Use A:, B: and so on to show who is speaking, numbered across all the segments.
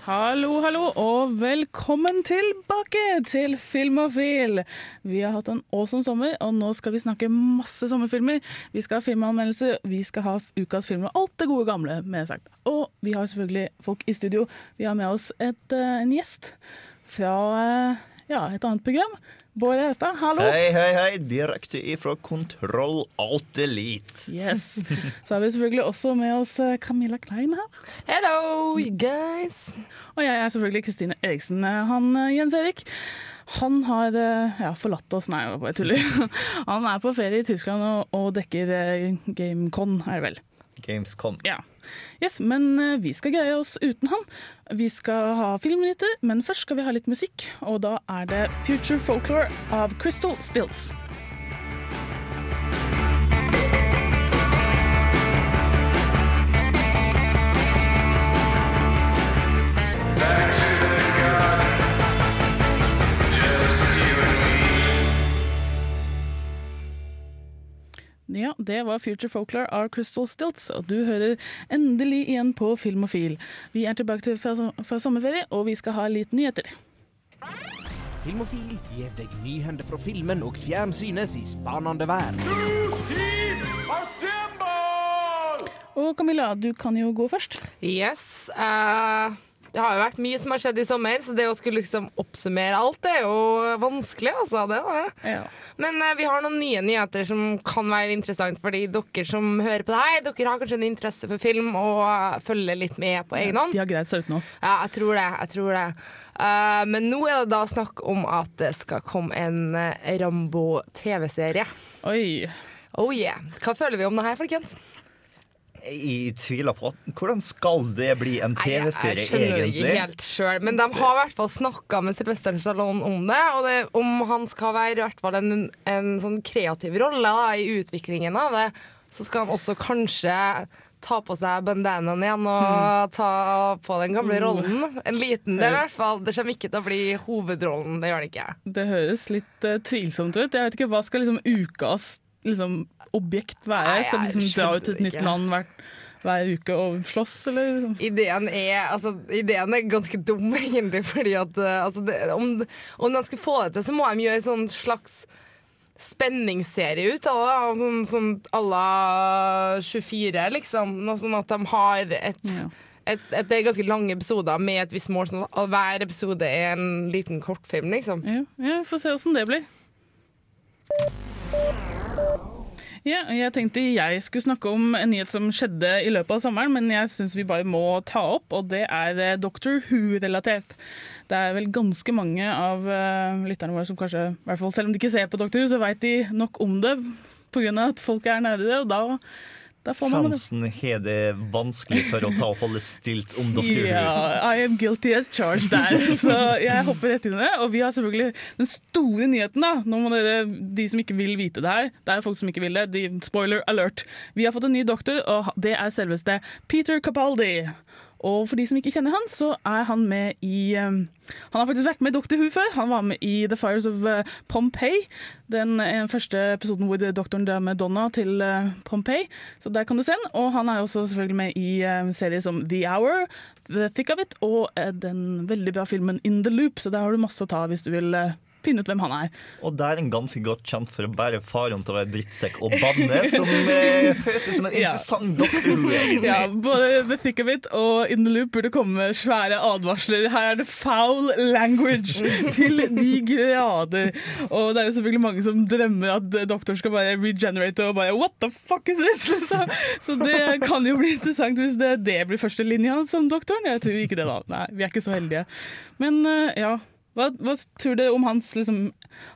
A: Hallo, hallo, og velkommen tilbake til Filmofil. Vi har hatt en awesome sommer, og nå skal vi snakke masse sommerfilmer. Vi skal ha filmanmeldelser, vi skal ha ukas filmer, alt det gode gamle med sagt. Og vi har selvfølgelig folk i studio. Vi har med oss et, eh, en gjest fra eh, ja, et annet program. Bård Hestad, hallo.
B: Hei, hei, hei. Direkte ifra Kontroll Alt Elite.
A: Yes. Så har vi selvfølgelig også med oss eh, Camilla Klein her.
C: Hello, you guys.
A: Og jeg er selvfølgelig Kristine Eriksen. Han eh, Jens Erik. Han har eh, ja, forlatt oss, nei, jeg tuller. Han er på ferie i Tyskland og, og dekker eh, GameCon, er det vel.
B: Gamescom.
A: Ja. Yes, men eh, vi skal greie oss uten han. Vi skal ha filmnyheter, men først skal vi ha litt musikk. Og da er det Future Folklore av Crystal Stills. Ja, det var Future Folklore av Crystal Stilts, og du hører endelig igjen på Filmofil. Vi er tilbake til fra, fra sommerferie, og vi skal ha litt nyheter.
D: Filmofil gir deg nyhender fra filmen og fjernsynets i spanende vær.
A: Og Camilla, du kan jo gå først.
C: Yes. eh, det har jo vært mye som har skjedd i sommer, så det å skulle liksom oppsummere alt, det er jo vanskelig, altså. Det, det.
A: Ja.
C: Men uh, vi har noen nye nyheter som kan være interessant fordi dere som hører på det her, dere har kanskje en interesse for film og uh, følger litt med på egen hånd.
A: De har greid seg uten oss.
C: Ja, jeg tror det. jeg tror det. Uh, men nå er det da snakk om at det skal komme en eh, Rambo-TV-serie.
A: Oi.
C: Oh yeah. Hva føler vi om det her, folkens?
B: Jeg tvil på Hvordan skal det bli en TV-serie, egentlig?
C: Jeg skjønner det
B: egentlig?
C: ikke helt sjøl, men de har i hvert fall snakka med Sylvester Stallone om det. Og det, om han skal være i hvert fall en, en sånn kreativ rolle da, i utviklingen av det, så skal han også kanskje ta på seg bandanaen igjen og
A: Hmm.
C: ta på den gamle rollen. En liten del, i hvert fall. Det kommer ikke til å bli hovedrollen. Det gjør det ikke.
A: Det høres litt uh, tvilsomt ut. Jeg vet ikke, Hva skal liksom ukas liksom, objekt være?
C: Nei,
A: Skal de liksom dra ut til et nytt
C: ikke.
A: land hver, hver uke og slåss, eller? Liksom?
C: Ideen er, altså, ideen er ganske dum, egentlig. Fordi at eh, altså, det, om, om de skal få det til, så må de gjøre en sånn slags spenningsserie ut av det. Sånn, sånn à la 24, liksom. Noe sånn at de har et,
A: Ja.
C: et, et, Det er ganske lange episoder med et visst mål. Sånn at hver episode er en liten kortfilm, liksom.
A: Ja, ja, vi får se åssen det blir. Ja, jeg tenkte jeg skulle snakke om en nyhet som skjedde i løpet av sommeren, men jeg syns vi bare må ta opp, og det er eh, Doctor Who-relatert. Det er vel ganske mange av eh, lytterne våre som kanskje, i hvert fall selv om de ikke ser på Doctor Who, så veit de nok om det pga. at folk er nære det, og da,
B: Fansen har det vanskelig for å ta og holde stilt om Dr.
A: yeah, I am guilty as charged der. Så jeg hopper rett inn i det. Og vi har selvfølgelig den store nyheten, da. Nå må dere, de som ikke vil vite det her, det er folk som ikke vil det, de, spoiler alert. Vi har fått en ny doktor, og det er selveste Peter Capaldi. Og for de som ikke kjenner han, så er han med i um, Han har faktisk vært med i Doctor Who før. Han var med i The Fires of uh, Pompeii. Den eh, første episoden hvor doktoren drar med Donna til Pompeii. Så der kan du se han. Og han er også selvfølgelig med i serier som The Hour, The Thick of It og eh, den veldig bra filmen In the Loop. Så der har du masse å ta hvis du vil eh, finne ut hvem han er.
B: Og der er en ganske godt kjent for å bære faren til å være drittsekk og banne, som eh, høres ut som en interessant doktor.
A: Ja, Både The Thick of It og In the Loop burde komme med svære advarsler. Her er det foul language til de grader. Og det er jo selvfølgelig mange som drømmer at doktoren skal bare regenerate og bare What the fuck is this? Liksom. Så det kan jo bli interessant hvis det, det blir førstelinja som doktoren. Jeg tror ikke det, da. Nei, vi er ikke så heldige. Men eh, ja. Hva, hva tror du om hans, liksom,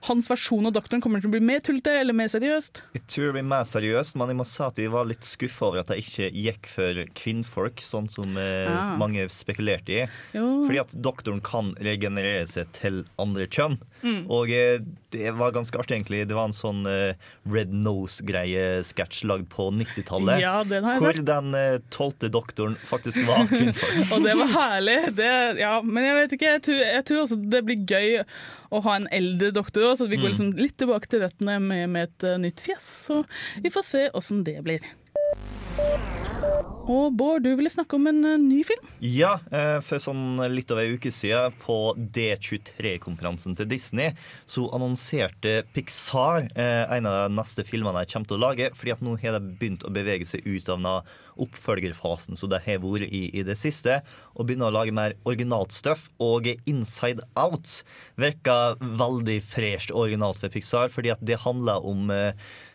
A: hans versjon av doktoren? Kommer til å bli mer tullete eller mer seriøst?
B: Jeg tror det blir mer seriøst, men jeg må si at jeg var litt skuffa over at jeg ikke gikk for kvinnfolk, sånn som eh,
A: Ah.
B: mange spekulerte i.
A: Jo.
B: Fordi at doktoren kan regenerere seg til andre kjønn. Og eh, det var ganske artig, egentlig. Det var en sånn eh, Red Nose-greie-sketsj lagd på 90-tallet.
A: Ja, den har jeg
B: hvor
A: sett.
B: den eh, tolvte doktoren faktisk var kvinnfolk.
A: Og det var herlig. Det, ja, men jeg vet ikke, jeg tror, jeg tror også det blir gøy å ha en eldre doktor òg, så vi går liksom litt tilbake til røttene med, med et nytt fjes. Så vi får se åssen det blir. Og Bård, du ville snakke om en eh, ny film?
B: Ja, eh, for sånn litt over ei uke siden, på D23-konferansen til Disney, så annonserte Pixar eh, en av de neste filmene de kommer til å lage, fordi at nå har de begynt å bevege seg ut av oppfølgerfasen som de har vært i i det siste, og begynner å lage mer originalt stuff. Og Inside Out virker veldig fresht og originalt for Pixar, fordi at det handler om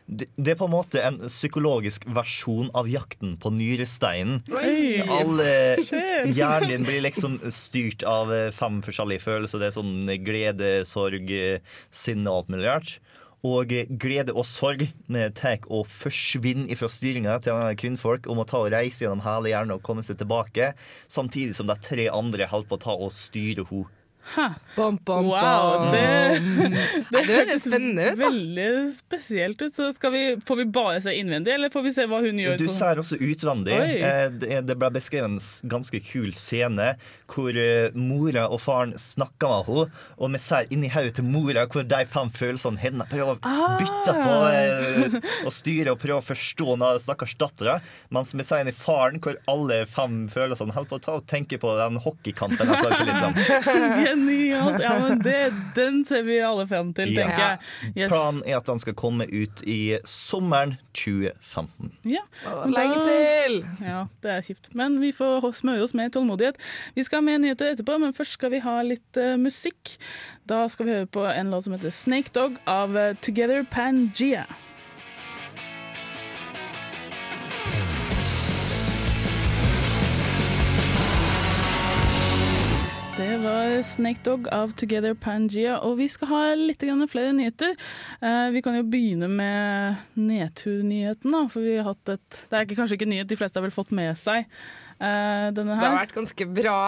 B: det, det er på en måte en psykologisk versjon av jakten på nyresteinen. Alle Hjernen din blir liksom styrt av eh, fem forskjellige følelser. Det er sånn glede, sorg, eh, sinne og alt mulig rart. Og eh, glede og sorg eh, tar og forsvinner fra styringa til kvinnfolk om å ta og reise gjennom hele hjernen og komme seg tilbake, samtidig som de tre andre holder på å ta og styre henne.
C: Bam, bam,
A: Wow,
C: bam.
A: det,
C: det, det høres spennende ut. da.
A: veldig spesielt ut. Så skal vi, får vi bare se innvendig, eller får vi se hva hun gjør?
B: Du ser også utvendig.
A: Oi.
B: Eh, Det det ble beskrevet en ganske kul scene hvor eh, mora og faren snakker med henne, og vi ser inni hodet til mora hvor de fem følelsene hennes prøver å bytte på eh, og styre og prøve å forstå den stakkars dattera, mens vi ser inni faren hvor alle fem følelsene holder på å ta og tenke på den hockeykampen jeg
A: Genialt! Ja, men det, den ser vi alle frem til,
B: Ja.
A: tenker jeg. Yes.
B: Planen er at den skal komme ut i sommeren 2015.
A: Ja.
C: Lenge til!
A: Ja, det er kjipt. Men vi får smøre oss med tålmodighet. Vi skal ha mer nyheter etterpå, men først skal vi ha litt uh, musikk. Da skal vi høre på en låt som heter Snake Dog av eh, Together Pangea. Det var Snake Dog av Together Pangea, og vi skal ha litt flere nyheter. Eh, vi kan jo begynne med nedturnyheten, da, for vi har hatt et Det er kanskje ikke nyhet de fleste har vel fått med seg. eh,
C: Det har vært ganske bra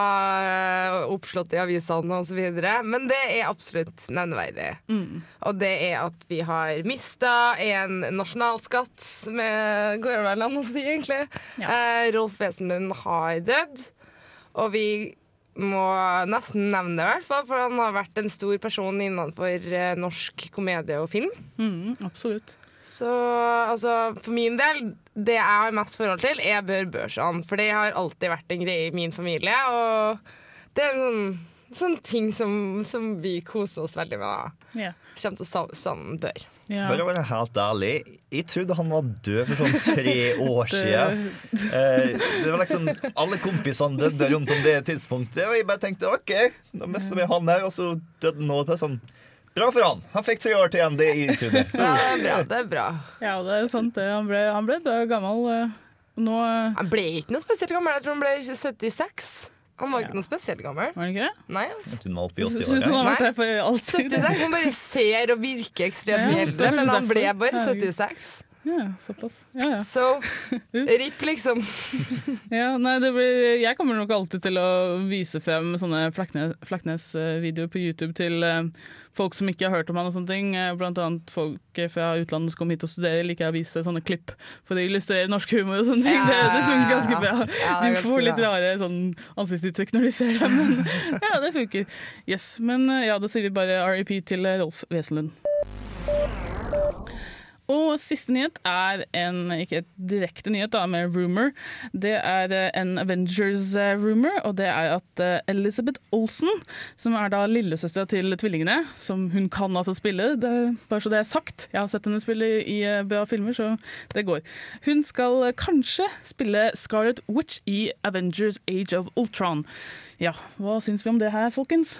C: eh, oppslått i avisene osv., men det er absolutt nevneverdig.
A: Mm.
C: Og det er at vi har mista en nasjonalskatt, med går det vel an å si, egentlig. Ja. Rolf Wesenlund har dødd, og vi må nesten nevne det, i hvert fall, for han har vært en stor person innenfor eh, norsk komedie og film.
A: Mm, absolutt.
C: Så altså, for min del, det jeg har mest forhold til, er Bør Børsan. For det har alltid vært en greie i min familie. Og det er en sånn, sånn ting som, som vi koser oss veldig med.
A: Ja.
C: Kommer til å stå sånn bør.
A: Ja.
B: For å være helt ærlig, jeg trodde han var død for sånn tre år siden. Eh, det var liksom Alle kompisene døde rundt om det tidspunktet, og jeg bare tenkte OK, da mister vi han her, og så døde han nå. Sånn, bra for han. Han fikk tre år til igjen, det jeg trodde. Så,
C: Ja, det er bra. det er bra.
A: ja, det er sant. det. Han ble, han ble død gammel. eh, Nå eh,
C: Han ble ikke noe spesielt gammel. Jeg tror han ble 76. Han var ikke noe spesielt gammel.
A: Var det ikke det?
C: Nei, altså.
B: Hun han var oppe i
A: Jeg syns hun
B: 80-åra.
A: har vært der for alltid.
C: 76. Hun bare ser og virker ekstremt
A: Ja, det er
C: eldre,
A: kanskje
C: men han ble
A: derfor.
C: bare
A: Herregud.
C: 76.
A: Ja, såpass. Ja, ja.
C: Så RIP, liksom.
A: Ja, nei, det blir, jeg kommer nok alltid til å vise frem sånne Flaknes- Flaknes-videoer på YouTube til eh, folk som ikke har hørt om han og sånne ting. Eh, Blant annet folk fra utlandet som kom hit og studerer, liker jeg å vise sånne klipp for å illustrere norsk humor og sånne ting.
C: Ja,
A: Det, det funker ganske bra. De får litt rare sånn ansiktsuttrykk når de ser dem, men ja, det funker. Yes, Men eh, ja, da sier vi bare RIP til Rolf Wesenlund. Og siste nyhet er en, ikke et direkte nyhet, da, med rumor. Det er eh, en Avengers-rumor, og det er at eh, Elizabeth Olsen, som er da lillesøstera til tvillingene, som hun kan altså spille, det, bare så det er sagt, jeg har sett henne spille i eh, bra filmer, så det går. Hun skal eh, kanskje spille Scarlet Witch i Avengers Age of Ultron. Ja, hva syns vi om det her, folkens?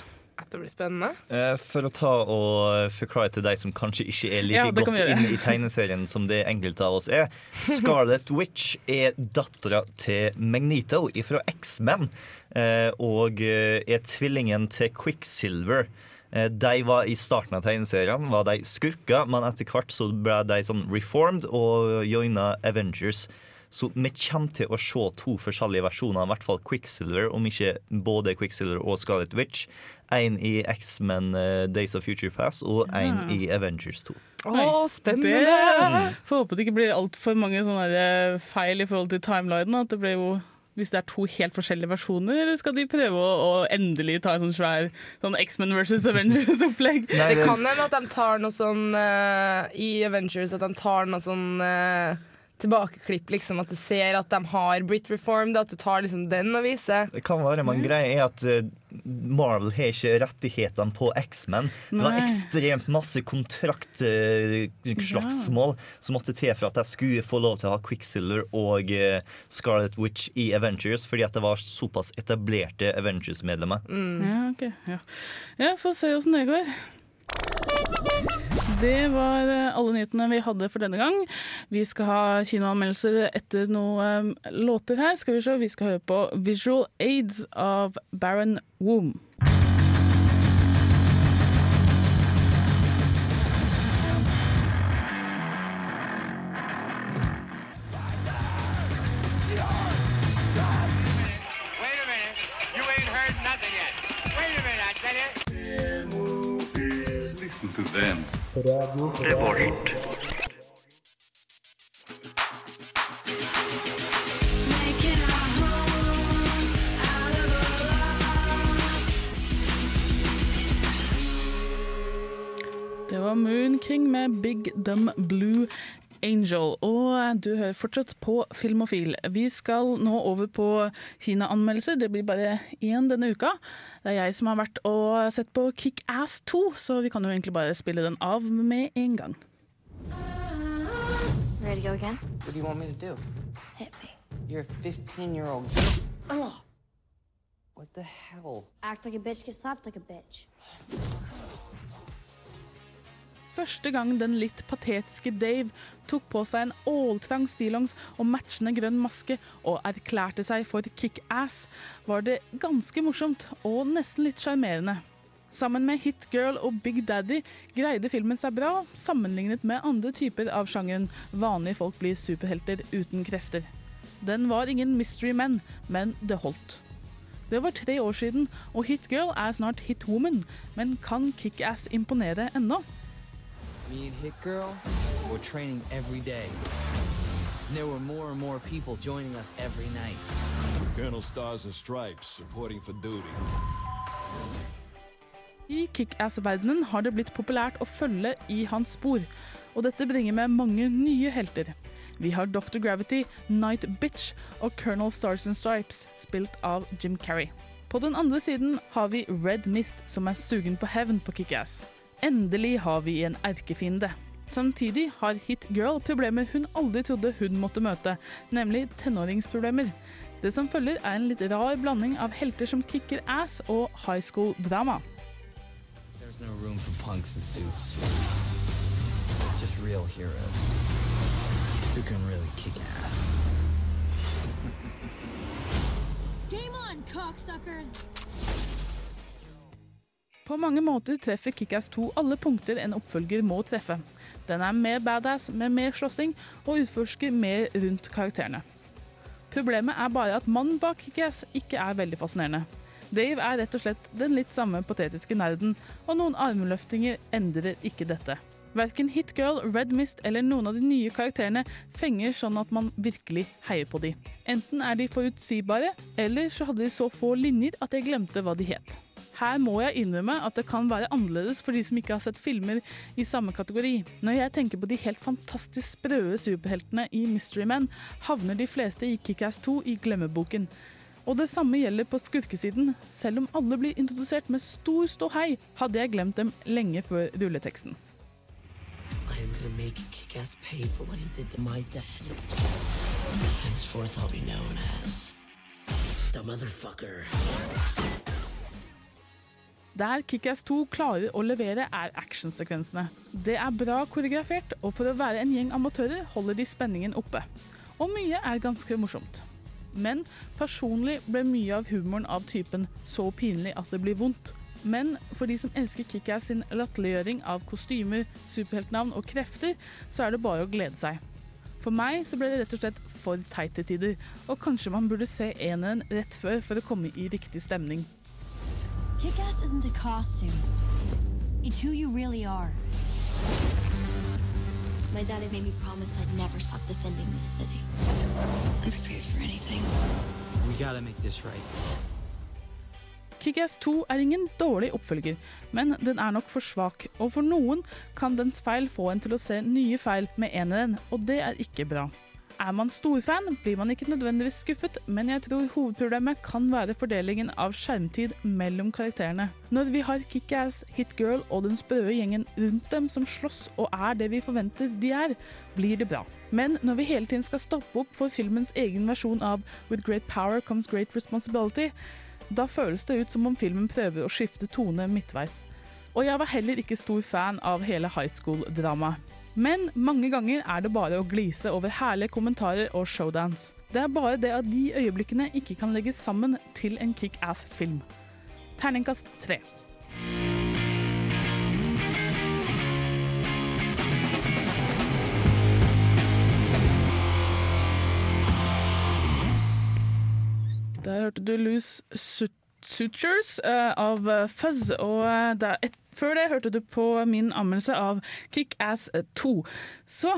C: Det blir spennende.
B: Eh, For å ta og forklare til deg som kanskje ikke er like
A: Ja,
B: godt
A: inn
B: inne i tegneserien som det enkelte av oss er. Scarlet Witch er dattera til Magneto fra X-Men, eh, og eh, er tvillingen til Quicksilver. Eh, De var I starten av tegneserien var de skurker, men etter hvert så ble de sånn reformed og joina Avengers. Så vi kommer til å se to forskjellige versjoner, i hvert fall Quicksilver, om ikke både Quicksilver og Scarlet Witch. En i X-Men eh, Days of Future Past og en i Avengers 2.
C: Å,
A: Oi.
C: spennende!
A: Mm. Får håpe det ikke blir altfor mange sånne eh, feil i forhold til timelinen. At det blir jo hvis det er to helt forskjellige versjoner, eller skal de prøve å, å endelig ta en sånn svær sånn X-Men versus Avengers-opplegg?
C: Det kan hende at de tar noe sånn uh, i Avengers At de tar noe sånn eh, tilbakeklipp, liksom. At du ser at de har Brit Reformed, at du tar liksom den og viser.
B: Det kan være, men greia er at eh, Marvel har ikke rettighetene på X-Men. Det var ekstremt masse kontraktslagsmål som måtte til for at jeg skulle få lov til å ha Quicksilver og eh, Scarlet Witch i Avengers, fordi at det var såpass etablerte Avengers-medlemmer.
A: Ja, okay. Ja, ja få se åssen det går. Det var eh, alle nyhetene vi hadde for denne gang. Vi skal ha kinoanmeldelser etter noen eh, låter her. Skal Vi se. Vi skal høre på Visual Aids av Baron Womb.
E: To.
A: Det var Moon King med Big Dumb Blue Angel. Og du hører fortsatt på Filmofil. Vi skal nå over på Kina-anmeldelser. Det blir bare én denne uka. Det er jeg som har vært og sett på Kick-Ass 2, så vi kan jo egentlig bare spille den av med en gang.
F: Ready to go again?
G: What do you want me to do?
F: Hit me.
G: You're a 15 year old. What the hell?
F: Act like a bitch, get slapped like a bitch.
A: Første gang den litt patetiske Dave tok på seg en åltrang stillongs og matchende grønn maske og erklærte seg for kick-ass, var det ganske morsomt og nesten litt sjarmerende. Sammen med Hit Girl og Big Daddy greide filmen seg bra, sammenlignet med andre typer av sjangeren vanlige folk blir superhelter uten krefter. Den var ingen Mystery Men, men det holdt. Det var tre år siden, og Hit Girl er snart Hit Woman, men kan Kick-Ass imponere ennå?
G: Me and Hit Girl, we're training every day. And there were more and more people joining us every night.
H: Colonel Stars and Stripes, supporting for duty.
A: I Kick-Ass-verdenen har det blitt populært å følge i hans spor, og dette bringer med mange nye helter. Vi har Dr. Gravity, Night Bitch og Colonel Stars and Stripes, spilt av Jim Carrey. På den andre siden har vi Red Mist, som er sugen på hevn på Kick-Ass. Endelig har vi en erkefiende. Samtidig har Hit Girl problemer hun aldri trodde hun måtte møte, nemlig tenåringsproblemer. Det som følger er en litt rar blanding av helter som kicker ass og high school-drama.
G: There's no room for punks and suits. Just real heroes who can really kick ass.
F: Game on, cocksuckers!
A: På mange måter treffer Kickass 2 alle punkter en oppfølger må treffe. Den er mer badass, med mer slåssing, og utforsker mer rundt karakterene. Problemet er bare at mannen bak Kickass ikke er veldig fascinerende. Dave er rett og slett den litt samme patetiske nerden, og noen armløftinger endrer ikke dette. Verken Hit Girl, Red Mist eller noen av de nye karakterene fenger sånn at man virkelig heier på de. Enten er de forutsigbare, eller så hadde de så få linjer at jeg glemte hva de het. Her må jeg innrømme at det kan være annerledes for de som ikke har sett filmer i samme kategori. Når jeg tenker på de helt fantastisk sprø superheltene i Mystery Men, havner de fleste i Kickass 2 i glemmeboken. Og det samme gjelder på skurkesiden. Selv om alle blir introdusert med stor ståhei, hadde jeg glemt dem lenge før rulleteksten.
I: Henceforth, I'll be known as the motherfucker.
A: Der Kickass 2 klarer å levere, er actionsekvensene. Det er bra koreografert, og for å være en gjeng amatører holder de spenningen oppe. Og mye er ganske morsomt. Men personlig ble mye av humoren av typen så pinlig at det blir vondt. Men for de som elsker Kickass sin latterliggjøring av kostymer, superheltnavn og krefter, så er det bare å glede seg. For meg så ble det rett og slett for teit til tider, og kanskje man burde se eneren rett før for å komme i riktig stemning.
F: Kick-Ass isn't a costume. It's who you really are. My daddy made me promise I'd never stop defending this city. I'm prepared for anything.
G: We gotta make this right.
A: Kick-Ass 2 er ingen dårlig oppfølger, men den er nok for svak, og for noen kan dens feil få en til å se nye feil med eneren, og det er ikke bra. Er man storfan, blir man ikke nødvendigvis skuffet, men jeg tror hovedproblemet kan være fordelingen av skjermtid mellom karakterene. Når vi har Kick-Ass, Hit-Girl og den sprøe gjengen rundt dem som slåss og er det vi forventer de er, blir det bra. Men når vi hele tiden skal stoppe opp for filmens egen versjon av With great power comes great responsibility, da føles det ut som om filmen prøver å skifte tone midtveis. Og jeg var heller ikke stor fan av hele high school-dramaet. Men mange ganger er det bare å glise over herlige kommentarer og showdance. Det er bare det at de øyeblikkene ikke kan legges sammen til en kickass-film. Terningkast tre. Der hørte du Loose Sut Sutures eh, av eh, Fuzz, og eh, der, et, før det hørte du på min anmeldelse av Kick-Ass 2. Så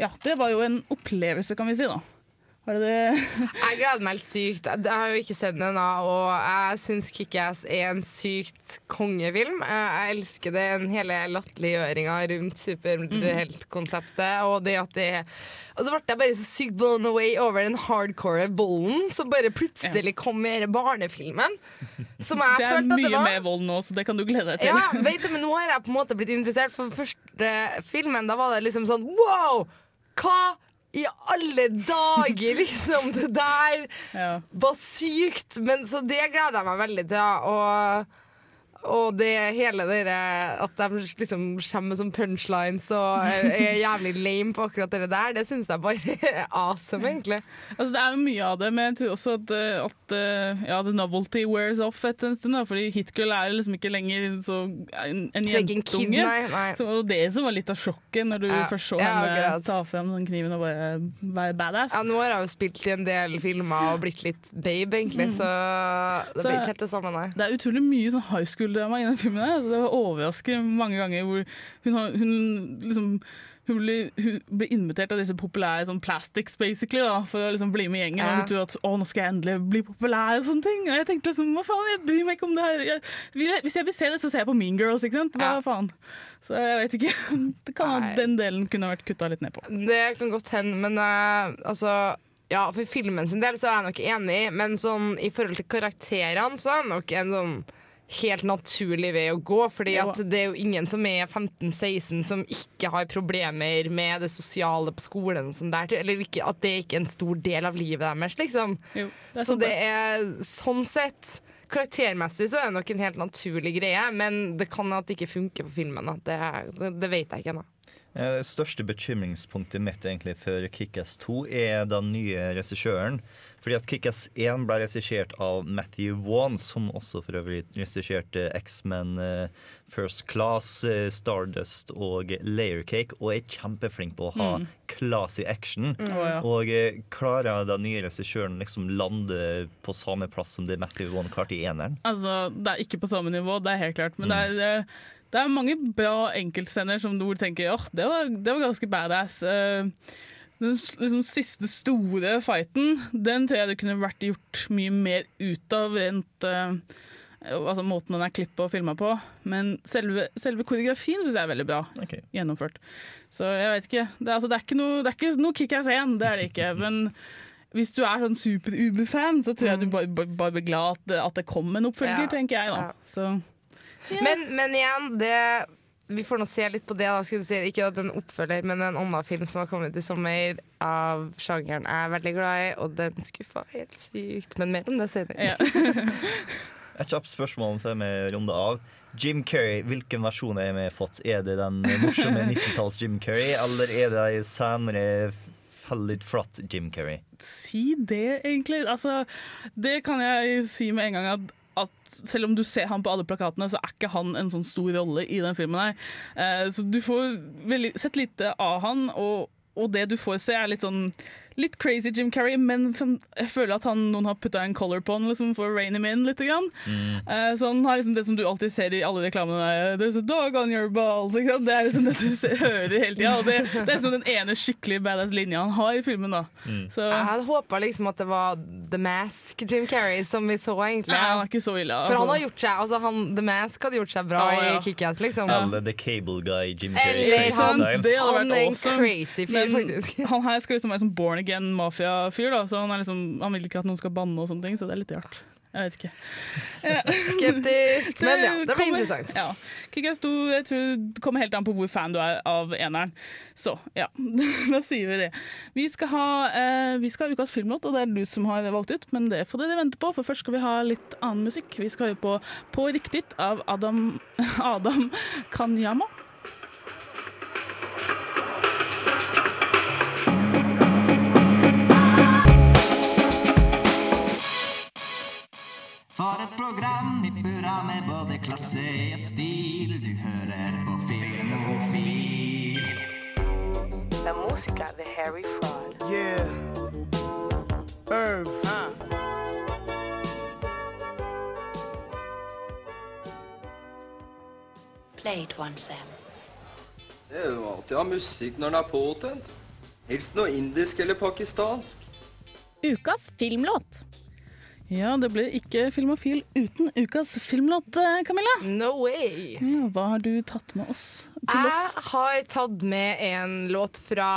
A: ja, det var jo en opplevelse, kan vi si, da. Var det det?
C: Jeg gleder meg helt sykt. Jeg har jo ikke sett den ennå, og jeg syns Kick-Ass er en sykt kongefilm. Jeg elsker det, den hele latterliggjøringa rundt superheltkonseptet, og det at det Og så ble jeg bare så sykt blown away over den hardcore volden som bare plutselig kom med denne barnefilmen. Som jeg
A: Det er
C: følte at det
A: mye mer vold nå, så det kan du glede deg til.
C: Ja, vet du, men nå har jeg på en måte blitt interessert For første filmen, da var det liksom sånn Wow! Hva i alle dager, liksom? Det der var sykt! Men så det gleder jeg meg veldig til. Ja. Og, og det hele det at de liksom kommer med sånn punchlines og er, jævlig lame på akkurat det der, det syns jeg bare er awesome, egentlig.
A: Altså, det er jo mye av det, men jeg tror også at, eh, at eh, ja, the novelty wears off etter en stund. Da, fordi Hitgirl er liksom ikke lenger så en, en
C: Hun
A: jentunge. Så det var det som var litt av sjokket, når du
C: Ja,
A: først så
C: ja,
A: henne
C: akkurat.
A: ta frem den kniven og bare være badass.
C: Ja, Nå har jo spilt i en del filmer og blitt litt babe, egentlig,
A: Mm.
C: så det
A: Så-
C: blir ikke helt det samme, nei.
A: Det er utrolig mye sånn high school-drama i den filmen. her. Det var overraskende mange ganger hvor hun, har- hun liksom hun blir, hun blir invitert av disse populære sånn plastics, basically, da, for å liksom bli med i gjengen.
C: Ja.
A: Og hun tror at å, nå skal jeg endelig bli populær og sånne ting. Og jeg tenkte liksom, hva faen, jeg bryr meg ikke om det her. Jeg, hvis jeg vil se det, så ser jeg på Mean Girls, ikke sant? Hva faen? Så jeg vet ikke. Det kan
C: Nei.
A: den delen kunne vært kutta litt ned på.
C: Det kan godt hende, men uh, altså Ja, for filmen sin del så er jeg nok enig, men sånn i forhold til karakterene så er jeg nok en sånn helt naturlig vei å gå. Fordi at det er jo ingen som er 15-16 som ikke har problemer med det sosiale på skolen. sånn der, eller ikke, at det ikke er en stor del av livet deres, liksom.
A: Jo, det
C: så det er sånn sett Karaktermessig så er det nok en helt naturlig greie, men det kan at det ikke funker på filmen. Det, det, det vet jeg ikke ennå.
B: Eh, Det største bekymringspunktet mitt egentlig for Kick-Ass 2 er den nye regissøren. Fordi at Kick-Ass 1 ble regissert av Matthew Wan, som også for øvrig regisserte X-Men eh, First Class, eh, Stardust og Layercake, og er kjempeflink på å ha
A: Mm.
B: classy action.
A: Mm. Ja.
B: Og eh, klarer den nye regissøren liksom lande på samme plass som det Matthew Wan klarte i eneren?
A: Altså, det er ikke på samme nivå, det er helt klart. Men det, er, det, det er mange bra enkeltscener som du tenker åh, det, var, det var ganske badass. Eh, den liksom, siste store fighten, den tror jeg det kunne vært gjort mye mer ut av rent eh, altså Måten den er klippet og filma på. Men selve, selve koreografien syns jeg er veldig bra gjennomført. Så jeg vet ikke. Det, er- altså, det er ikke noe, det er ikke noe Kick-Ass 1, det er det ikke. Men hvis du er sånn super-Uber-fan, så tror jeg du bare, bare, bare blir glad at det, at det kom en oppfølger,
C: Ja.
A: tenker jeg da. Så
C: Men, men igjen, det vi får nå se litt på det. Da, skulle si. Ikke at en oppfølger, men en annen film som har kommet i sommer av sjangeren jeg er veldig glad i, og den skuffa helt sykt. Men mer om det senere.
B: Et kjapt spørsmål før vi runder av. Jim Carrey, hvilken versjon er vi fått? Er det den morsomme 90-talls Jim Carrey, eller er det ei senere litt flott Jim Carrey?
A: si det, egentlig. Altså, det kan jeg si med en gang at at selv om du ser han på alle plakatene, så er ikke han en sånn stor rolle i den filmen. her. Eh, så du får veldig, sett lite av han, og og det du får se, er litt sånn Litt crazy Jim Carrey, men jeg føler at han, noen har putta en color på han liksom, for å rein him in litt. Grann. Eh, så han har liksom det som du alltid ser i alle reklamene. There's a dog on your balls. Ikke sant? Det er liksom det du ser, hører hele tida. Det, det er liksom den ene skikkelig badass linja han har i filmen. da Så
C: Jeg hadde håpa liksom at det var The Mask Jim Carrey som vi så, egentlig.
A: Nei, han er ikke så ille.
C: For han
A: altså.
C: har gjort seg altså han, The Mask hadde gjort seg bra
A: Ja, ja.
C: i Kick-Ass, liksom.
B: Eller The Cable Guy Jim Carrey.
C: Eller han-
A: Det hadde vært awesome.
C: crazy fyr,
A: Men
C: faktisk.
A: Han her skal liksom være sånn born again mafia-fyr, da så han, er liksom, han vil ikke at noen skal banne og sånne ting, så det er litt rart. Jeg vet ikke.
C: Skeptisk, men ja, det blir interessant.
A: Ja. Kick-Ass 2 jeg tror det kommer helt an på hvor fan du er av eneren. Så ja, da sier vi det. Vi skal ha, eh, vi skal ha ukas filmlåt, og det er du som har valgt ut, men det får dere vente på, for først skal vi ha litt annen musikk. Vi skal høre på På riktig av Adam, Adam Kanyama.
E: For et program i burra med både klasse og stil. Du hører på Filmofil.
J: La música de Harry Fraud.
K: Yeah. Irv.
F: Play it once, Sam.
L: Det er jo alltid å ha musikk når den er påtent. Helst noe indisk eller pakistansk.
M: Ukas filmlåt.
A: Ja, det blir ikke Filmofil uten ukas filmlåt, eh, Camilla.
C: No way.
A: Ja, hva har du tatt med oss til oss?
C: Jeg har tatt med en låt fra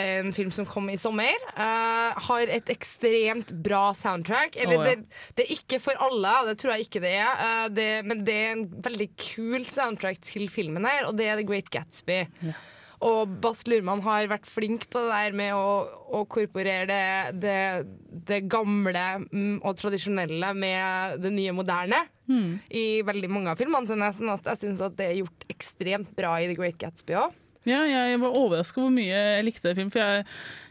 C: en film som kom i sommer. Uh, har et ekstremt bra soundtrack. Eller
A: oh, ja.
C: det, det er ikke for alle, og det tror jeg ikke det er. Uh, det, men det er en veldig kul soundtrack til filmen her, og det er The Great Gatsby. Og Bass Lurman har vært flink på det der med å, å korporere det, det, det gamle mm, og tradisjonelle med det nye moderne
A: Mm.
C: i veldig mange av filmene sine. Sånn at jeg syns at det er gjort ekstremt bra i The Great Gatsby òg.
A: Ja, jeg var overraska hvor mye jeg likte film, for jeg,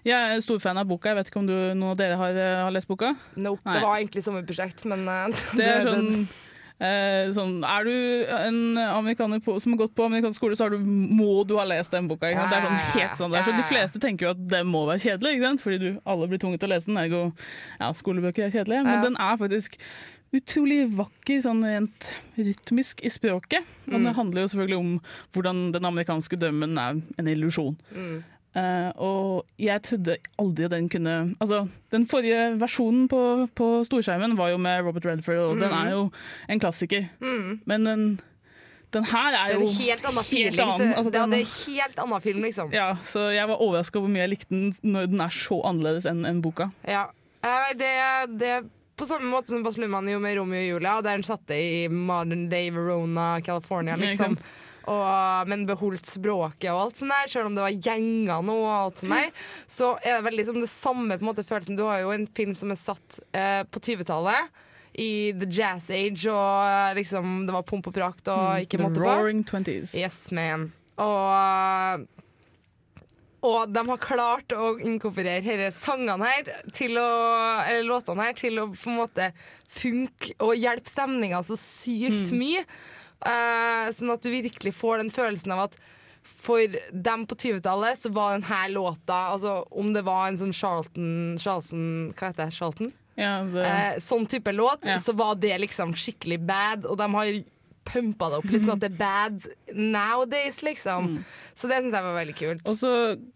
A: jeg er stor fan av boka. Jeg vet ikke om du, noen av dere har, eh, har lest boka?
C: Nope,
A: Nei.
C: det var egentlig sommerprosjekt, men eh,
A: Det er sånn, sånn Er du en amerikaner på, som har gått på amerikansk skole, så har du, må du ha lest den boka. Det er sånn helt sånn der. Så De fleste tenker jo at det må være kjedelig, fordi du, alle blir tvunget til å lese den. Ergo ja, skolebøker er kjedelige. Men den er faktisk utrolig vakker sånn rent rytmisk i språket. Og
C: Mm.
A: det handler jo selvfølgelig om hvordan den amerikanske drømmen er en illusjon.
C: Mm.
A: Eh, og jeg trodde aldri den kunne Altså, den forrige versjonen på, på storskjermen var jo med Robert Redford, og den
C: Mm.
A: er jo en klassiker.
C: Mm.
A: Men den, den her er
C: Det
A: jo
C: en helt annen
A: helt annen. Altså,
C: det,
A: den-
C: det er helt annen film, liksom.
A: ja, så jeg var overraska over hvor mye jeg likte den når den er så annerledes enn en boka.
C: Ja. uh, Det, det på samme måte som Bas Luhrmann gjorde med Romeo og Julia, der han satte i modern day Verona, California, liksom.
A: sant?
C: Og, men beholdt språket og alt sånt der, selv om det var gjenger nå og alt sånt der. Så er det veldig sånn det samme på en måte følelsen. Du har jo en film som er satt eh, på 20-tallet. I the jazz age, og liksom det var pomp og prakt og
A: Mm,
C: ikke
A: The
C: måte på.
A: Roaring Twenties.
C: Yes, man. Og, og de har klart å inkorporere disse sangene her til å, eller låtene her til å på en måte funke og hjelpe stemninga så sykt
A: Mm.
C: mye. Sånn at du virkelig får den følelsen av at for dem på 20-tallet så var denne låta altså Om det var en sånn Charlton, Charlton Hva heter det? Charlton?
A: Ja, det,
C: Eh, sånn type låt,
A: Ja.
C: så var det liksom skikkelig bad, og de har pumpa det opp litt sånn at det er bad nowadays, liksom. Så det syns jeg var veldig kult.
A: Og så,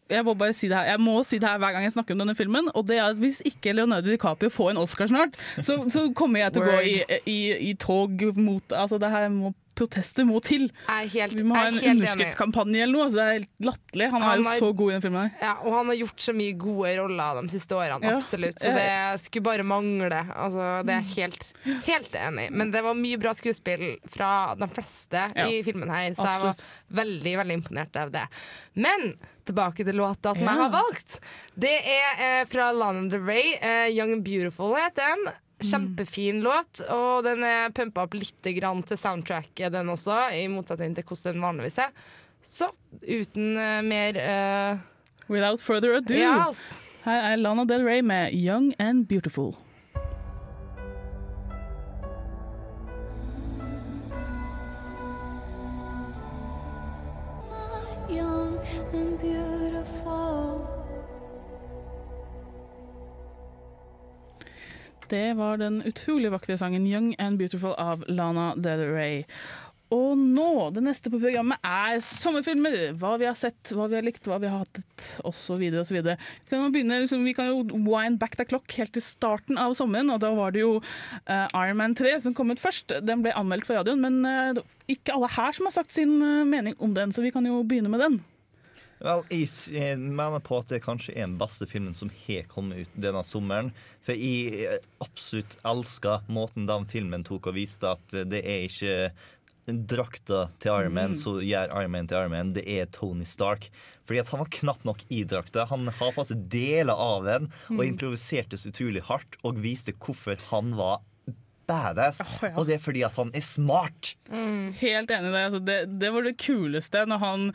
A: jeg må bare si det her Jeg må si det her hver gang jeg snakker om denne filmen. Og det er at Hvis ikke Leonardo DiCaprio får en Oscar snart, så, så kommer jeg til å gå i, i, i tog mot Altså, det her må protester må til.
C: Helt,
A: Vi må ha en
C: er
A: underskriftskampanje eller noe. Altså, det er helt latterlig. Han er jo
C: har-
A: så god i den filmen.
C: Ja, og han har gjort så mye gode roller de siste årene,
A: Ja.
C: absolutt. Så det skulle bare mangle. Altså, det er helt, helt enig i. Men det var mye bra skuespill fra de fleste
A: Ja.
C: i filmen her, så jeg var veldig, veldig imponert av det. Men tilbake til låta som jeg har valgt. Det er eh, fra Lana Del Rey. Eh, 'Young and Beautiful' heter den. Kjempefin låt, og den er pumpa opp litt grann til soundtracket, den også, i motsetning til hvordan den vanligvis er. Så uten uh, mer uh,
A: Without further ado,
C: yes.
A: her er Lana Del Rey med 'Young and Beautiful'.
N: young and beautiful.
A: Det var den utrolig vakre sangen 'Young and Beautiful' av Lana Del Rey. Og nå, det neste på programmet er sommerfilmer. Hva vi har sett, hva vi har likt, hva vi har hatt, osv. osv. Vi kan jo begynne, liksom, vi kan jo wind back the clock helt til starten av sommeren. Og da var det jo uh, Iron Man 3 som kom ut først. Den ble anmeldt for radioen, men uh, ikke alle her som har sagt sin eh, mening om den, så vi kan jo begynne med den.
B: Vel, jeg jeg mener på at det kanskje er den beste filmen som har kommet ut denne sommeren. For jeg eh, absolutt elsker måten den filmen tok og viste at det er ikke drakta til Iron Man
N: Mm.
B: som gjør Iron Man til Iron Man, det er Tony Stark. Fordi at han var knapt nok i drakta. Han har på seg deler av den og
A: Mm.
B: improviserte så utrolig hardt og viste hvorfor han var badass. Og det er fordi at han er smart.
A: Helt enig i det. Altså, det. Det var det kuleste når han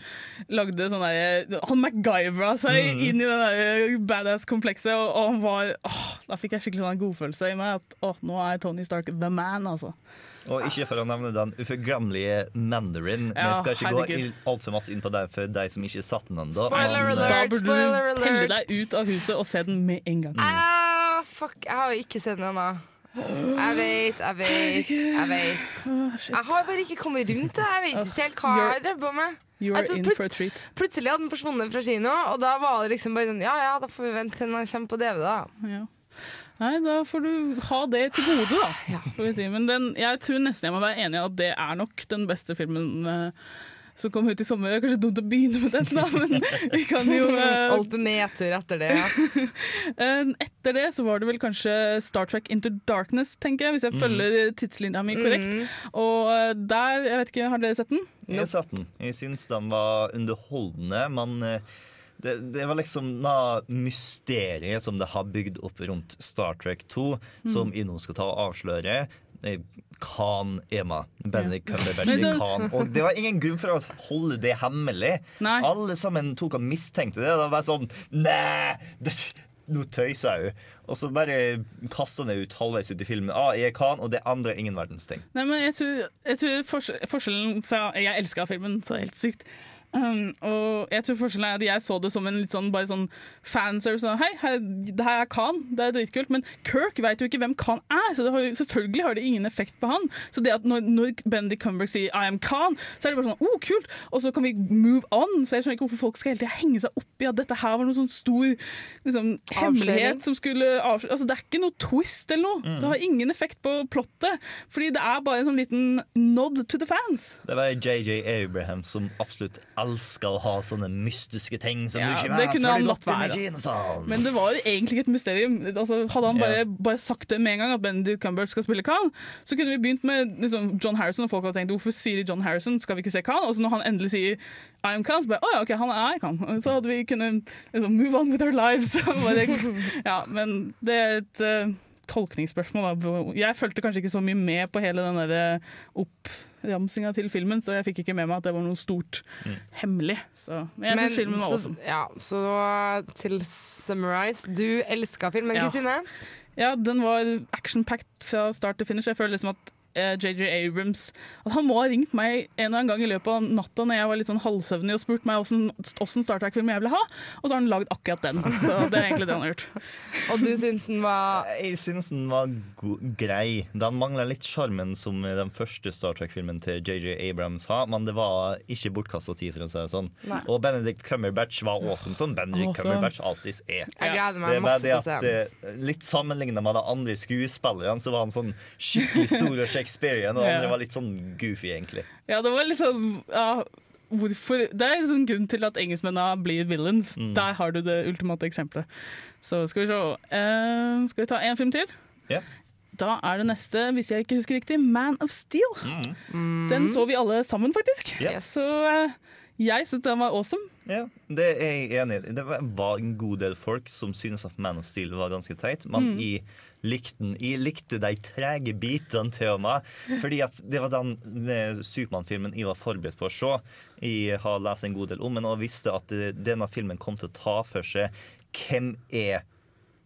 A: lagde sånn derre Han MacGyvera seg
B: Mm.
A: inn i det der badass-komplekset, og, og han var åh, Da fikk jeg skikkelig sånn godfølelse i meg at åh, nå er Tony Stark the man, altså.
B: Og ikke for å nevne den uforglemmelige Mandarin.
A: Ja,
B: jeg skal ikke gå
A: herregud.
B: gå altfor masse inn på det for de som ikke satt den ennå.
C: Spoiler
B: Men, eh,
A: Da burde du pelle deg ut av huset og se den med en gang.
C: Ah, fuck, jeg har jo ikke sett den ennå. Jeg vet, jeg vet, jeg vet. Jeg har bare ikke kommet rundt det. Jeg vet ikke helt hva jeg drev på med. Plut-. Plutselig hadde den forsvunnet fra kino, og da var det liksom bare sånn Ja ja, da får vi vente til den kommer på DVD, da.
A: Ja. Nei, da får du ha det til gode, da. Får vi si. Men den, jeg tror nesten jeg må være enig i at det er nok den beste filmen eh, som kom ut i sommer. Det er kanskje dumt å begynne med den, da, men vi kan jo uh,
C: Alltid nedtur etter det, ja.
A: Eh, Etter det så var det vel kanskje Star Trek Into Darkness, tenker jeg, hvis jeg
B: Mm.
A: følger tidslinja mi korrekt. Og eh, der, jeg vet ikke, har dere sett den?
B: Jeg har sett den. Jeg syns den var underholdende, men det, det var liksom noe mysteriet som det har bygd opp rundt Star Trek 2, som jeg nå skal ta og avsløre. Khan Ema. Benedict Cumberbatch
A: så-
B: Khan. Og det var ingen grunn for å holde det hemmelig. Alle sammen tok og mistenkte det. Det var sånn Nei! Det, nå tøyser jeg jo. Og så bare kaster han det ut halvveis ut i filmen. Ah, jeg er Khan, og det andre er ingen verdens ting.
A: Nei, men jeg tror, jeg tror forskjellen fra Jeg elska filmen så helt sykt. Um, og jeg tror forskjellen er at jeg så det som en litt sånn, bare sånn fanservice. Sånn, Hei, her, det her er Khan, det er dritkult. Men Kirk vet jo ikke hvem Khan er, så det har, selvfølgelig har det ingen effekt på han. Så det at når, når Benedict Cumberg sier 'I am Khan', så er det bare sånn 'oh, kult', og så kan vi move on. Så jeg skjønner ikke hvorfor folk skal hele tida henge seg opp i at dette her var noen sånn stor liksom, hemmelighet som skulle avsløre altså, Det er ikke noe twist eller noe.
B: Mm.
A: Det har ingen effekt på plottet. Fordi det er bare en sånn liten nod to the fans.
B: Det var JJ Abraham som absolutt elska å ha sånne mystiske ting som
A: Ja,
B: du ikke vet før du
A: latt være.
B: kinosalen.
A: Men det var egentlig et mysterium. Altså, hadde han bare, bare sagt det med en gang, at Benedict Cumberbatch skal spille Khan, så kunne vi begynt med liksom, John Harrison, og folk hadde tenkt hvorfor sier de John Harrison, skal vi ikke se Khan? Og så når han endelig sier I am Khan, så bare å ja, ok, han er Khan. Så hadde vi kunnet liksom, move on with our lives. bare, ja, men det er et uh, tolkningsspørsmål. Da. Jeg fulgte kanskje ikke så mye med på hele den der oppramsinga til filmen, så jeg fikk ikke med meg at det var noe stort hemmelig. Så, men jeg syns filmen var awesome.
C: ja, så til summarize Du elska filmen,
A: Ja.
C: Kristine.
A: Ja, den var action-packed fra start til finish. Jeg føler liksom at eh, JJ Abrams At han må ha ringt meg en eller annen gang i løpet av natta når jeg var litt sånn halvsøvnig og spurt meg åssen Star Trek-film jeg ville ha, og så har han lagd akkurat den. Så det er egentlig det han har gjort.
C: Og du syns den var
B: Jeg syns den var go grei. Den mangla litt sjarmen som den første Star Trek-filmen til JJ Abrams har, men det var ikke bortkasta tid, for å si det sånn.
C: Nei.
B: Og Benedict Cumberbatch var awesome, som Benedict
A: Awesome.
B: Cumberbatch alltid er.
C: Jeg gleder meg
B: er
C: masse til å se
B: eh, Litt sammenligna med de andre skuespillerne, så var han sånn skikkelig stor og Shakespearean, og
A: Ja.
B: andre var litt sånn goofy, egentlig.
A: Ja, det var litt sånn ja, Hvorfor? Det er en sånn grunn til at engelskmennene blir villains.
B: Mm.
A: Der har du det ultimate eksempelet. Så skal vi se. uh, skal vi ta én film til?
B: Ja.
A: Da er det neste, hvis jeg ikke husker riktig, Man of Steel.
B: Mm.
A: Den så vi alle sammen, faktisk.
B: Yes.
A: Så eh, jeg syns den var awesome.
B: Ja, det er jeg enig i. Det var en god del folk som synes at Man of Steel var ganske teit, men
A: Mm.
B: jeg likte. Jeg likte de trege bitene til meg, fordi at det var den eh, Supermann-filmen jeg var forberedt på å se. Jeg har lest en god del om den og visste at eh, denne filmen kom til å ta for seg hvem er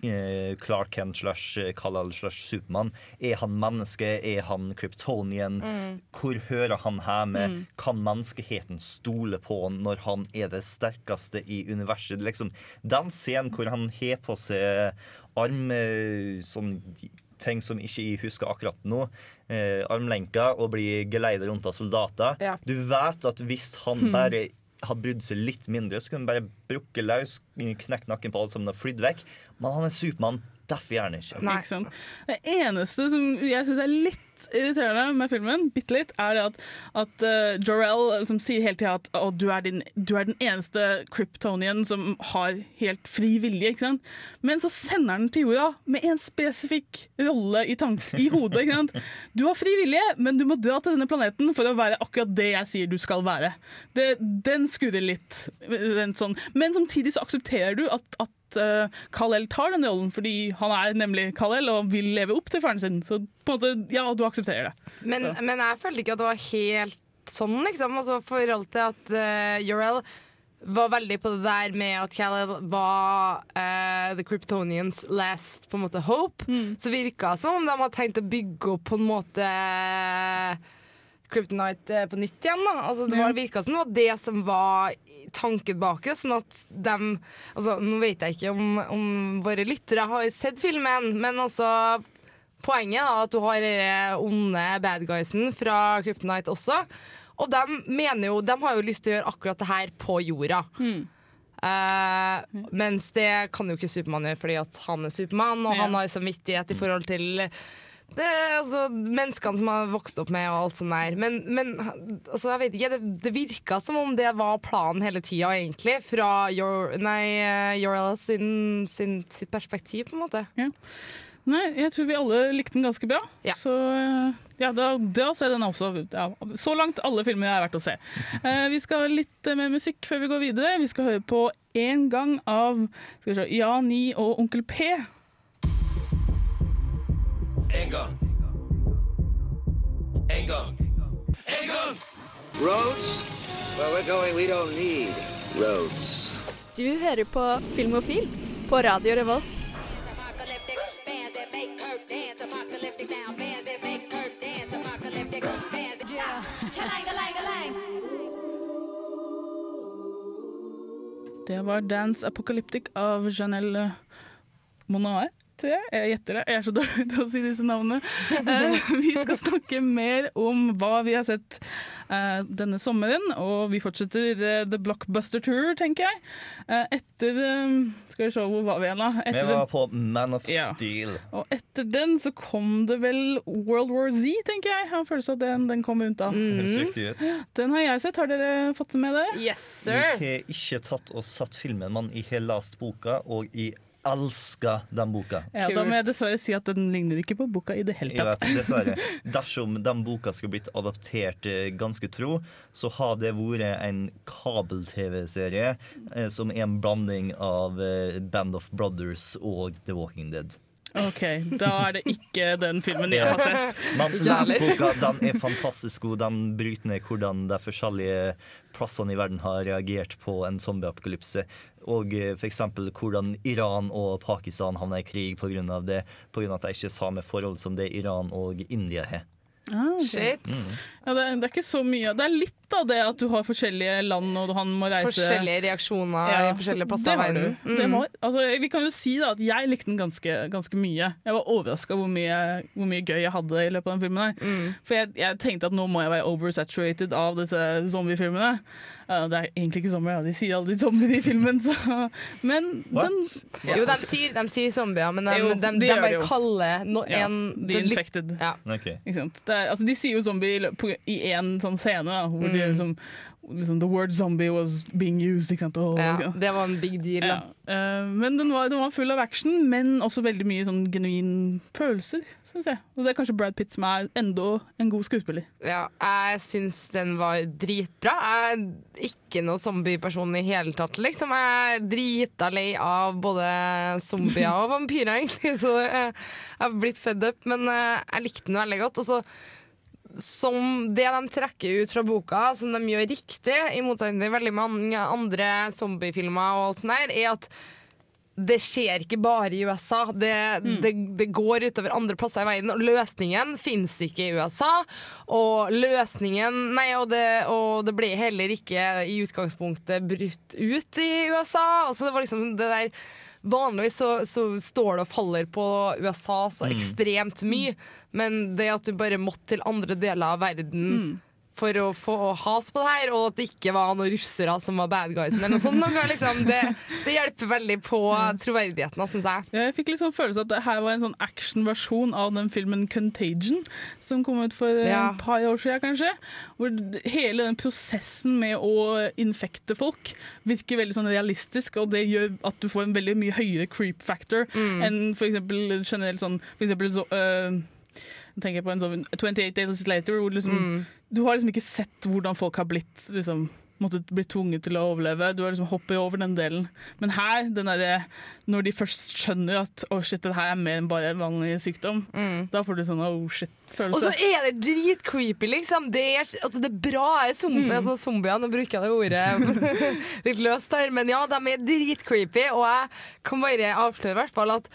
B: eh, Clark Kent slash Kal-El slash Supermann. Er han menneske? Er han kryptonien?
N: Mm.
B: Hvor hører han hjemme?
N: Mm.
B: Kan menneskeheten stole på han når han er det sterkeste i universet? Liksom, den scenen hvor han har på seg arm... Sånn ting som ikke jeg husker akkurat nå. Eh, armlenka og bli geleidet rundt av soldater.
C: Ja.
B: Du vet at hvis han
A: Hmm.
B: bare hadde brydd seg litt mindre, så kunne han bare brukke løs, knekt nakken på alle sammen og flydd vekk. Men han er Supermann. Derfor gjør han ikke.
A: Nei. Det eneste som jeg syns er litt irriterende med filmen, bitte litt, er det at, at uh, Jorel som sier hele tida at å, du, er din, du er den eneste kryptonien som har helt fri vilje. ikke sant? Men så sender den til jorda med en spesifikk rolle i, i hodet. ikke sant? Du har fri vilje, men du må dra til denne planeten for å være akkurat det jeg sier du skal være. Det, den skurrer litt. Den sånn. Men samtidig så aksepterer du at, at uh, Kal-El tar den rollen, fordi han er nemlig Kal-El og vil leve opp til faren sin. Så på en måte, ja, du aksepterer det.
C: Men, men jeg følte ikke at det var helt sånn, liksom. Altså, forhold til at uh, Jorel var veldig på det der med at Kal-El var uh, The Kryptonians last på en måte hope. Så virka som om de hadde tenkt å bygge opp på en måte Kryptonite eh, på nytt igjen. Da. Altså, det var, virka som det var det som var tanken bak det. Sånn at de altså, Nå vet jeg ikke om, om våre lyttere har sett filmen, men altså Poenget er at du har denne onde bad guysen fra Kryptonite også. Og de mener jo De har jo lyst til å gjøre akkurat det her på jorda. Eh, mens det kan jo ikke Supermann gjøre fordi at han er Supermann, og
A: Ja.
C: han har samvittighet i forhold til det, er altså, menneskene som har vokst opp med og alt sånt der. Men, men altså, jeg vet ikke, det, det virka som om det var planen hele tida, egentlig. Fra your, nei, eh, Yorel sin, sin, sitt perspektiv, på en måte.
A: Nei, jeg tror vi alle likte den ganske bra. Så eh, ja, da, da ser den også ja, Så langt alle filmer er verdt å se. Eh, vi skal ha litt eh, mer musikk før vi går videre. Vi skal høre på En gang av skal vi se, Ja, Ni og Onkel P.
N: En gang. En gang. En gang!
O: Roads? Where we're going, we don't need roads.
P: Du hører på Filmofil på Radio Revolt.
A: Det var Dance Apocalyptic av Janelle Monae. Tror jeg. jeg gjetter det. Jeg er så dårlig til å si disse navnene. Eh, vi skal snakke mer om hva vi har sett eh, denne sommeren, og vi fortsetter eh, The Blockbuster Tour, tenker jeg. Eh, etter Skal vi se, hvor var vi igjen, da?
B: Vi var på Man of
A: Ja.
B: Steel.
A: og etter den så kom det vel World War Z, tenker jeg. Jeg har en følelse av at den, den kom av.
B: Høres.
A: Den har jeg sett. Har dere fått med det?
C: Yes,
B: Jeg har ikke tatt og satt filmen, men jeg har lest boka, og jeg elsker den boka.
A: Ja, da må jeg dessverre si at den ligner ikke på boka i det hele tatt.
B: vet, dessverre. Dersom den boka skulle blitt adaptert eh, ganske tro, så har det vært en kabel-TV-serie eh, som er en blanding av eh, Band of Brothers og The Walking Dead.
A: OK, da er det ikke den filmen jeg har sett.
B: Men les boka, den er fantastisk god. Den bryter ned hvordan de forskjellige plassene i verden har reagert på en zombieapokalypse. Og f.eks. for eksempel hvordan Iran og Pakistan havna i krig pga. det. Pga. at de ikke har samme forhold som det Iran og India har.
A: Ah, okay.
C: Shit.
A: Ja, det, er- det er ikke så mye. Det er litt av det at du har forskjellige land og han må reise
C: Forskjellige reaksjoner i forskjellige plasser
A: det.
C: Mm.
A: Det må, altså, vi kan jo si da at jeg likte den ganske, ganske mye. Jeg var overraska hvor, hvor mye gøy jeg hadde i løpet av den filmen.
C: Mm.
A: For jeg, jeg tenkte at nå må jeg være oversaturated av disse zombiefilmene. Uh, det er egentlig ikke zombier, de sier aldri zombier i filmen. Så. Men den ja.
C: Jo, de sier, de sier zombier, men de,
A: Jo,
C: de, de,
A: de
C: bare kaller no,
A: Ja,
C: en
A: de
C: er litt-
A: infected.
C: Ja.
A: Ikke sant? Det er, altså, de sier jo zombie i én sånn scene, da, hvor de
C: Mm.
A: liksom, liksom The word zombie was being used. Og,
C: Ja, det var en big deal.
A: Ja.
C: Da.
A: Eh, men den var, den var full av action, men også veldig mye sånn genuin følelser, syns jeg. Og det er kanskje Brad Pitt som er enda en god skuespiller.
C: Ja, jeg syns den var dritbra. Jeg er ikke noe zombieperson i hele tatt, liksom. Jeg er drita lei av både zombier og vampyrer, egentlig, så jeg jeg har blitt fed up. Men eh, jeg likte den veldig godt. Og så som det de trekker ut fra boka, som de gjør riktig, i motsetning til veldig mange andre zombiefilmer, og alt sånt der, er at det skjer ikke bare i USA. Det, det, det går utover andre plasser i verden. Og løsningen fins ikke i USA. Og løsningen Nei, og det, og det ble heller ikke i utgangspunktet brutt ut i USA. Altså det var liksom det der Vanligvis så, så står det og faller på USA så
B: Mm.
C: ekstremt mye, men det at du bare måtte til andre deler av verden for å få has på det her, og at det ikke var noen russere som var bad guys, eller noe sånt, noe, liksom, det, det hjelper veldig på troverdigheten, syns jeg.
A: Jeg fikk liksom følelse at det her var en sånn actionversjon av den filmen 'Contagion', som kom ut for eh,
C: Ja.
A: et par år siden, kanskje. Hvor hele den prosessen med å infekte folk virker veldig sånn realistisk, og det gjør at du får en veldig mye høyere creep factor enn for eksempel generelt sånn For eksempel så, øh, jeg på en sånn 28 Days Later, hvor liksom,
C: Mm.
A: Du har liksom ikke sett hvordan folk har blitt liksom, måttet bli tvunget til å overleve. Du har liksom hoppet over den delen. Men her, den derre- når de først skjønner at oh shit, det her er mer enn bare en vanlig sykdom, da får du sånn oh
C: Og så er det dritcreepy, liksom. Det er, altså, det er bra zombie,
A: Mm.
C: altså, zombier. Nå bruker jeg det ordet litt løst her, men ja, de er dritcreepy. Og jeg kan bare avsløre i hvert fall at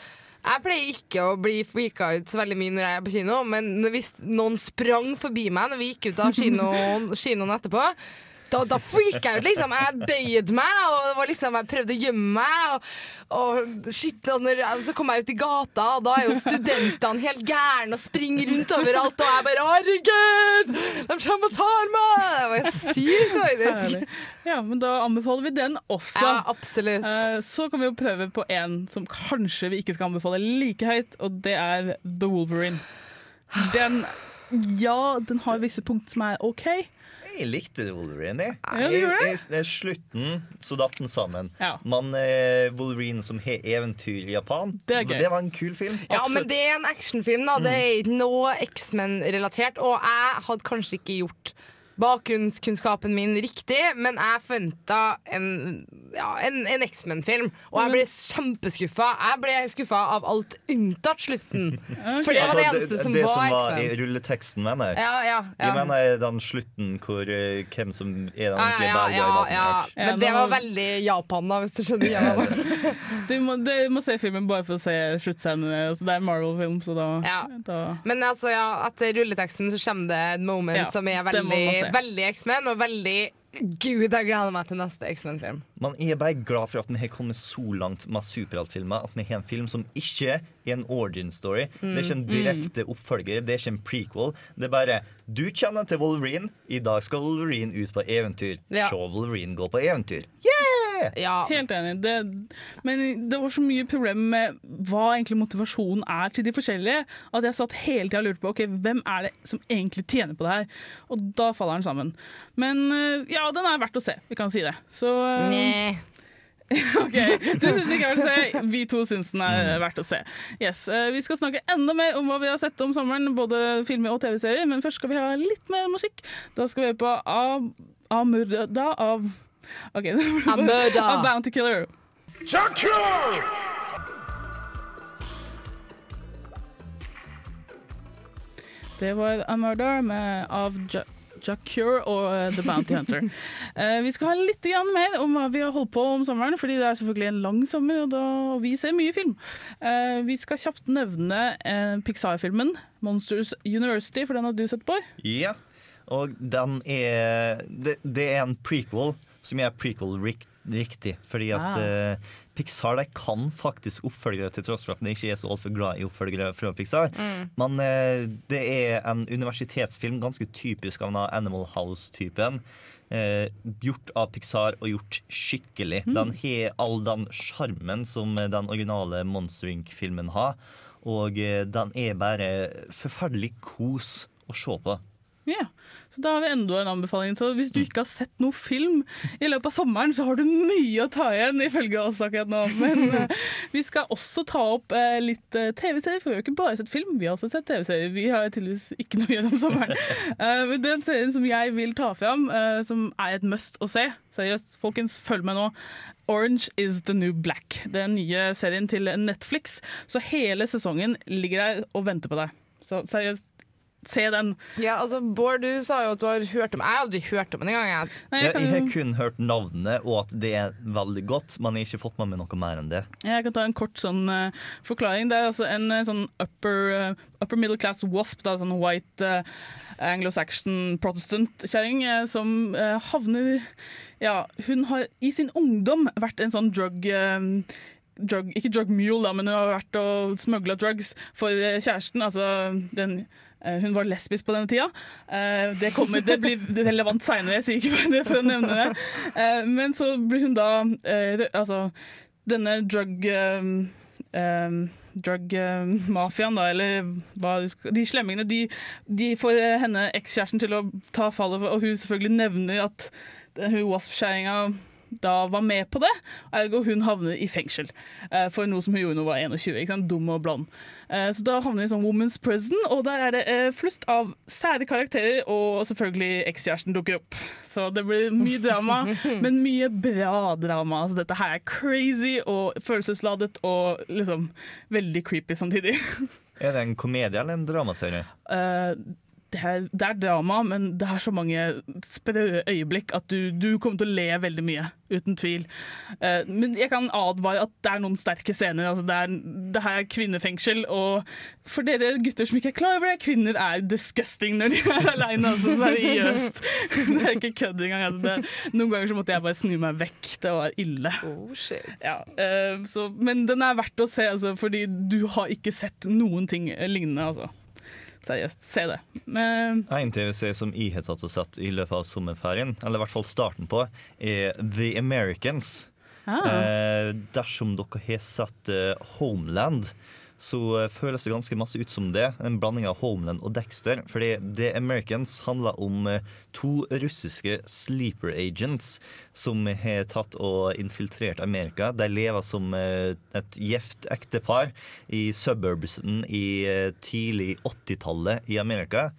C: jeg pleier ikke å bli freaka ut så veldig mye når jeg er på kino, men hvis noen sprang forbi meg når vi gikk ut av kinoen, kinoen etterpå da, da freaka jeg ut, liksom. Jeg bøyde meg, og var liksom, jeg prøvde å gjemme meg. Og, og shit, og når, så kom jeg ut i gata, og da er jo studentene helt gærne og springer rundt overalt. Og jeg bare 'herregud, de kommer og tar meg!' Det var helt sykt, faktisk.
A: Ja, men da anbefaler vi den også.
C: Ja, absolutt.
A: Eh, Så kan vi jo prøve på en som kanskje vi ikke skal anbefale like høyt, og det er The Wolverine. Den Ja, den har visse punkt som er OK.
B: Jeg likte Wolverine. jeg.
A: Det?
B: Jeg- jeg- Slutten så datt den sammen.
A: Ja.
B: Man eh, Wolverine som har eventyr i Japan.
A: Det.
B: Det var en kul film.
C: Ja, men det er en actionfilm, da. Det er ikke noe X-Men-relatert. Og jeg hadde kanskje ikke gjort bakgrunnskunnskapen min riktig, men jeg forventa en, ja, en, en X-Men-film. Og jeg ble kjempeskuffa. Jeg ble skuffa av alt unntatt slutten. For det var det
B: Altså,
C: eneste som
B: det
C: var
B: som var i
C: X-Men.
B: rulleteksten, mener jeg.
C: Ja, ja, ja.
B: Jeg mener den slutten hvor eh, hvem som er den
C: Ja,
B: ordentlige
C: ja, ja, ja.
A: Ja,
C: Men det var veldig Japan, da, hvis du skjønner. Ja,
A: Du må, du må se filmen bare for å se sluttscenene. Altså, det er en Marvel-film, så da,
C: Ja.
A: da
C: Men altså, ja, etter rulleteksten så kommer det et moment
A: Ja,
C: som er
A: det
C: veldig. Veldig X-Men, og veldig Gud, jeg gleder meg til neste X-Men-film.
B: Man er bare glad for at vi har kommet så langt med superheltfilmer. At vi har en film som ikke er en origin story. Det er ikke en
C: Mm.
B: direkte oppfølger, det er ikke en prequel. Det er bare du kjenner til Wolverine, i dag skal Wolverine ut på eventyr.
A: Ja.
B: Se Wolverine gå på eventyr.
A: Helt enig. Det, men det var så mye problemer med hva egentlig motivasjonen er til de forskjellige, at jeg satt hele tida og lurte på ok, hvem er det som egentlig tjener på det her. Og da faller den sammen. Men eh, ja, den er verdt å se. Vi kan si det. Så eh, OK, du syns ikke jeg vil se. Vi to syns den er verdt å se. Yes, eh, Vi skal snakke enda mer om hva vi har sett om sommeren, både filmer og TV-serier, men først skal vi ha litt mer musikk. Da skal vi høre på Am- Amurda av OK.
C: murder!
A: A Bounty Killer. Det var A Murder med, av ja Jacure og eh, The Bounty Hunter. uh, vi skal ha litt mer om hva vi har holdt på om sommeren, fordi det er selvfølgelig en lang sommer, og, da, og vi ser mye film. Uh, vi skal kjapt nevne uh, Pixar-filmen Monsters University, for den har du sett på.
B: Ja, og den er Det, det er en prequel som er prequel-riktig. fordi at
A: Ah.
B: uh, Pixar de kan faktisk oppfølgere, til tross for at de ikke er så altfor glad i oppfølgere fra Pixar.
C: Mm.
B: Men uh, det er en universitetsfilm, ganske typisk av Animal House-typen. Eh, gjort av Pixar og gjort skikkelig.
A: Mm.
B: Den har all den sjarmen som den originale Monster Inc.-filmen har. Og eh, den er bare forferdelig kos å se på.
A: Ja, Så da har vi enda en anbefaling. Så hvis du ikke har sett noe film i løpet av sommeren, så har du mye å ta igjen, ifølge oss akkurat nå. Men uh, vi skal også ta opp uh, litt uh, TV-serier, for vi har ikke bare sett film, vi har også sett TV-serier. Vi har tydeligvis ikke noe å gjøre om sommeren. Men den serien som jeg vil ta fram, som er et must å se, seriøst, folkens, følg med nå. Orange is the new black. Det er den nye serien til Netflix. Så hele sesongen ligger der og venter på deg. Så seriøst, se den.
C: Ja, altså, Bård, du sa jo at du har hørt om Jeg har aldri hørt om den engang. jeg.
A: Nei,
B: Jeg,
A: jeg kan
B: jeg har kun hørt navnet og at det er veldig godt, men jeg har ikke fått med meg noe mer enn det.
A: Jeg kan ta en kort sånn uh, forklaring. Det er altså en uh, sånn upper, uh, upper middle class wasp, da, sånn white anglo-saxon protestant-kjerring, som eh, havner Ja, hun har i sin ungdom vært en sånn drug eh, drug, ikke drug mule, da, men hun har vært og smugla drugs for kjæresten. Altså den hun var lesbisk på denne tida. Eh, Det, kommer, det blir relevant seinere, jeg sier ikke det for å nevne det. Eh, Men så blir hun da eh, Altså, denne drug eh, eh, Drug-mafiaen, da, eller hva De slemmingene, de, de får eh, henne, ekskjæresten, til å ta fallet, og hun selvfølgelig nevner at hun Wasp-skjæringa da var med på det, ergo hun havner i fengsel eh, for noe som hun gjorde da hun var 21. Ikke sant? Dum og blond. Eh, så da havner hun i sånn woman's prison, og der er det eh, flust av sære karakterer, og selvfølgelig ekskjæresten dukker opp. Så det blir mye drama, men mye bra drama. Så dette her er crazy og følelsesladet og liksom veldig creepy samtidig.
B: Er det en komedie eller en dramaserie?
A: Eh, det, er, det er drama, men det er så mange sprø øyeblikk at du, du kommer til å le veldig mye. Uten tvil. Uh, men jeg kan advare at det er noen sterke scener. Altså det, er, det her er kvinnefengsel, og for dere gutter som ikke er klar over det, kvinner er disgusting når de er aleine. Altså, seriøst. Det er ikke kødd engang. Altså, det, noen ganger så måtte jeg bare snu meg vekk. Det var ille. Ja, uh, så, men den er verdt å se, altså, fordi du har ikke sett noen ting lignende. Altså. Seriøst, se det. Men,
B: En TV-serie som jeg har tatt og sett i løpet av sommerferien, eller i hvert fall starten på, er The Americans.
A: Ah.
B: Eh, dersom dere har sett eh, Homeland, så eh, føles det ganske masse ut som det. En blanding av Homeland og Dexter. Fordi The Americans handler om eh, to russiske sleeper agents som har tatt og infiltrert Amerika. De lever som eh, et gjevt ektepar i suburbsen i tidlig 80-tallet i Amerika.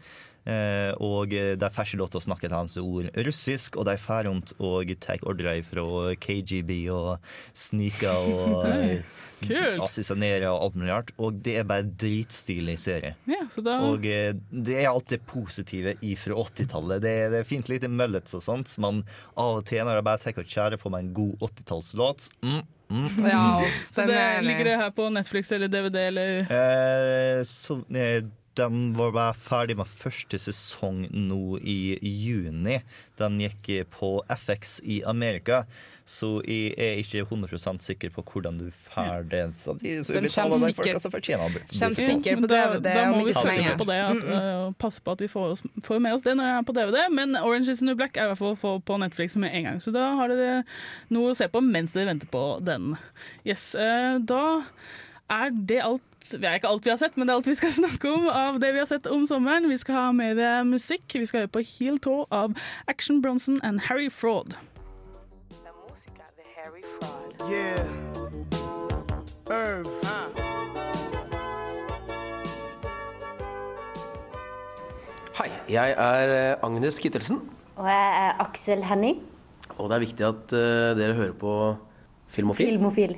B: Eh, og eh, de får ikke lov til å snakke til hans ord russisk, og de får rundt og tar ordre fra KGB og sniker og assisterer og alt mulig rart. Og det er bare dritstilig serie.
A: ja, så da
B: Og eh, det er alt det positive ifra 80-tallet. Det, er- det er fint lite mullets og sånt, men av og til når jeg bare tenker å kjære på meg en god 80-tallslåt mm, mm.
C: Ja, ass,
A: Så det,
C: er
A: ligger det her på Netflix eller DVD eller
B: Eh, så, eh, den var ferdig med første sesong nå i juni. Den gikk på FX i Amerika. Så jeg er ikke 100% sikker på hvordan du får det. Samtidig så
C: Den
B: betaler
C: kommer
B: de folka
C: sikkert-
B: som fortjener å bli
C: kommer sikkert på DVD
A: da
C: da
A: må vi passe på det. At, øh, passe på at vi får, oss, får med oss det når jeg er på DVD. Men Orange is the New Black er i hvert fall få på Netflix med en gang. Så da har dere noe å se på mens dere venter på den. Yes, uh, Da er det alt det er ikke alt vi har sett, men det er alt vi skal snakke om av det vi har sett om sommeren. Vi skal ha mer musikk. Vi skal høre på Heel Toe av Action Bronson and Harry Fraud.
K: Yeah. Irv.
Q: Hei, jeg er eh, Agnes Kittelsen,
R: Og jeg er Aksel Henning,
Q: og det er viktig at eh, dere hører på Filmofil.
R: filmofil.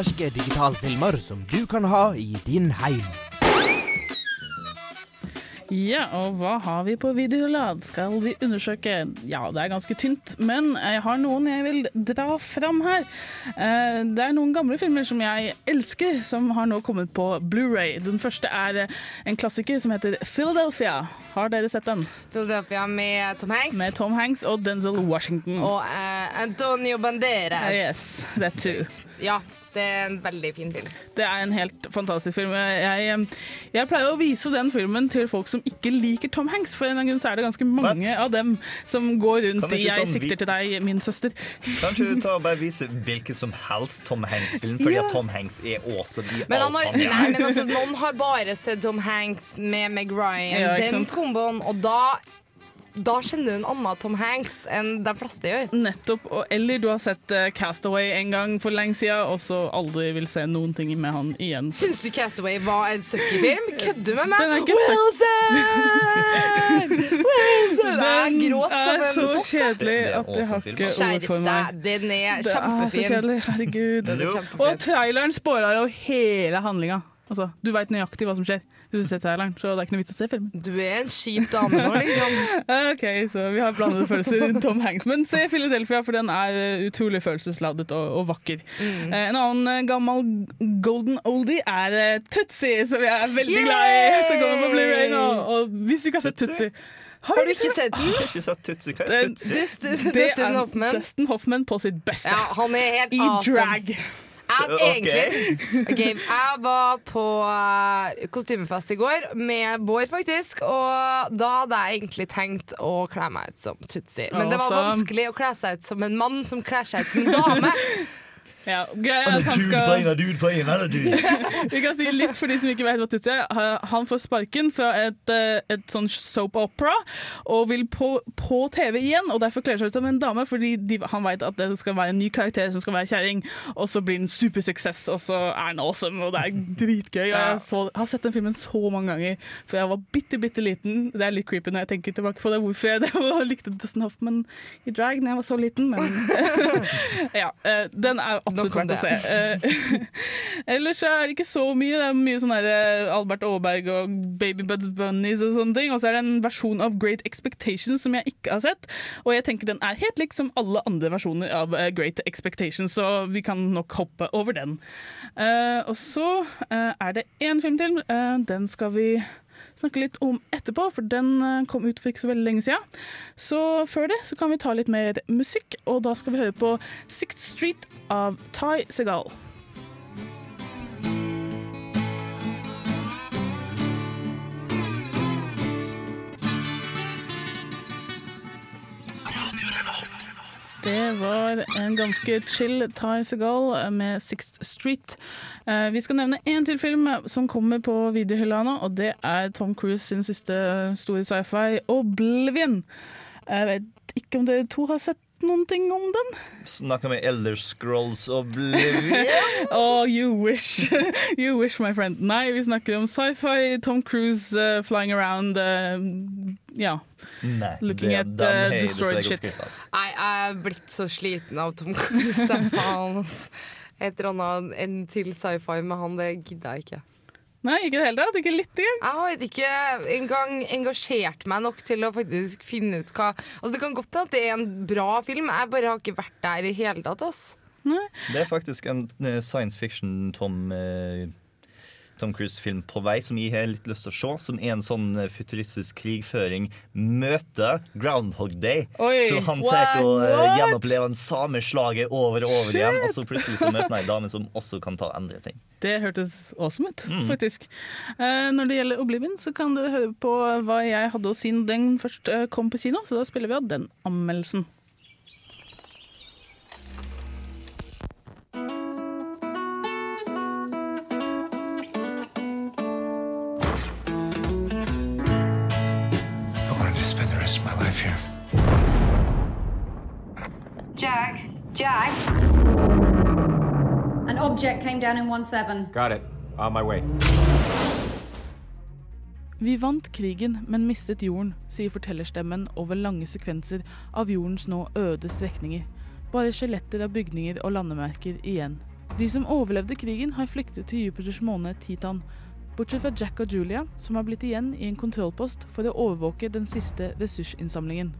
D: Ferske digitalfilmer som du kan ha i din heim.
A: Ja, og hva har vi på Videolad? Skal vi undersøke? Ja, det er ganske tynt, men jeg har noen jeg vil dra fram her. Eh, Det er noen gamle filmer som jeg elsker, som har nå kommet på Blu-ray. Den første er eh, en klassiker som heter Philadelphia. Har dere sett den?
C: Philadelphia med Tom Hanks.
A: Med Tom Hanks og Denzel Washington.
C: Og uh, Antonio Banderas.
A: Yes, that too.
C: Ja, det er en veldig fin film.
A: Det er en helt fantastisk film. Jeg, jeg pleier å vise den filmen til folk som ikke liker Tom Hanks, for en eller annen grunn så er det ganske mange
B: What?
A: av dem som går rundt i
B: ikke
A: 'Jeg
B: sånn vi-
A: sikter til deg, min søster'.
B: Kan ikke du ta og bare vise hvilken som helst Tom Hanks-film, fordi
A: Ja.
B: Tom Hanks er også i
C: Men,
B: alt
C: har,
B: han
C: nei, men altså, noen har bare sett Tom Hanks med Meg Ryan,
A: Ja,
C: den komboen, og da da kjenner du en annen Tom Hanks enn de fleste gjør.
A: Nettopp. Og, eller du har sett eh, Castaway en gang for lenge siden, og så aldri vil se noen ting med han igjen.
C: Syns du Castaway var en sucky-film? Kødder du med meg?
A: Den er ikke
C: Wilson! Wilson!
A: Den
C: gråt som
A: er
C: en
A: så
C: fosse.
A: kjedelig
B: Det
A: at jeg har ikke ord for meg.
C: deg, den er
A: Det er så kjedelig. Herregud.
C: Er kjempefin.
A: Og traileren spåra jo hele handlinga. Altså, du veit nøyaktig hva som skjer hvis du ser traileren, så det er ikke noe vits å se filmen.
C: Du er en kjip dame nå, liksom.
A: OK, så vi har blandede følelser rundt Tom Hanks. Men se Philadelphia, for den er eh, utrolig følelsesladet og, og vakker.
C: Mm.
A: Eh, En annen eh, gammel golden oldie er Tutsi, som jeg er veldig glad i. Som kommer på Blue Rain nå. Og hvis du ikke har sett Tutsi
C: Har du ikke sett den?
B: Jeg har ikke sett Tutsi. Hva er Tutsi?
C: Det,
A: Det
C: Dustin
A: er
C: Hoffman.
A: Dustin Hoffman på sitt beste.
C: Ja, han er helt
A: I
C: awesome.
A: drag.
C: Jeg, egentlig, okay, jeg var på eh, kostymefest i går med Bård, faktisk. Og da hadde jeg egentlig tenkt å kle meg ut som Tutsi. Men det var vanskelig å kle seg ut som en mann som kler seg ut som en dame.
A: Ja, greia er
B: Dude på
A: skal
B: ene, dude på ene, eller dude?
A: Vi kan si litt for de som ikke vet hva Tutsi er. Han får sparken fra et, eh, et sånn soap opera og vil på, på TV igjen, og derfor kler han seg ut som en dame, fordi de, han vet at det skal være en ny karakter som skal være kjerring, og så blir den supersuksess, og så er han awesome, og det er dritgøy. Og jeg så, har sett den filmen så mange ganger, for jeg var bitte, bitte liten. Det er litt creepy når jeg tenker tilbake på det, hvorfor jeg det, og likte Dustin Hoffman i drag da jeg var så liten, men ja, eh, den er absolutt verdt å se. Eh, Ellers er det ikke så mye. Det er mye sånn eh, Albert Aaberg og Baby Buds Bunnies og sånne ting. Og så er det en versjon av Great Expectations som jeg ikke har sett. Og jeg tenker den er helt lik som alle andre versjoner av eh, Great Expectations, så vi kan nok hoppe over den. Og så er det én film til. Den skal vi snakke litt om etterpå, for den eh, kom ut for ikke så veldig lenge siden. Så før det så kan vi ta litt mer musikk, og da skal vi høre på Sixth Street av Ty Segal. Det var en ganske chill Ty Segal med Sixth Street. Eh, Vi skal nevne én til film som kommer på videohylla nå, og det er Tom Cruise sin siste store sci-fi, 'Oblivion'. Jeg vet ikke om dere to har sett noen ting om den?
B: Snakka med Elder Scrolls Oblivion.
A: Oh, you wish. you wish, my friend. Nei, vi snakker om sci-fi, Tom Cruise uh, flying around uh, Ja.
B: Nei,
A: Looking
B: det-
A: at, uh, destroyed shit.
C: Nei, jeg er blitt så sliten av Tom Cruise. Et eller annet enn til sci-fi med han, det gidder jeg ikke.
A: Nei, ikke i det hele tatt? Ikke litt engang?
C: Jeg har ikke engang engasjert meg nok til å faktisk finne ut hva Altså Det kan godt hende at det er en bra film, jeg bare har ikke vært der i hele tatt. ass
B: Det er faktisk en eh, science fiction Tom eh, Tom Cruise-film på vei som jeg har litt lyst til å se. Som er en sånn eh, futuristisk krigføring møter Groundhog Day.
A: Oi,
B: så han tar og uh,
A: What?
B: gjenopplever den samme slaget over og over
A: Shit.
B: igjen. Og så plutselig så møter han ei dame som også kan ta andre ting.
A: Det hørtes awesome ut,
B: Mm.
A: faktisk. Eh, når det gjelder Oblivion, så kan dere høre på hva jeg hadde å si når den først eh, kom på kino, så da spiller vi av den anmeldelsen.
S: Here.
T: Jack, Jack. An object came down in 1-7.
S: Got it. On my way.
A: Vi vant krigen, men mistet jorden, sier fortellerstemmen over lange sekvenser av jordens nå øde strekninger. Bare skjeletter av bygninger og landemerker igjen. De som overlevde krigen, har flyktet til Jupiters måne Titan, bortsett fra Jack og Julia, som har blitt igjen i en kontrollpost for å overvåke den siste ressursinnsamlingen.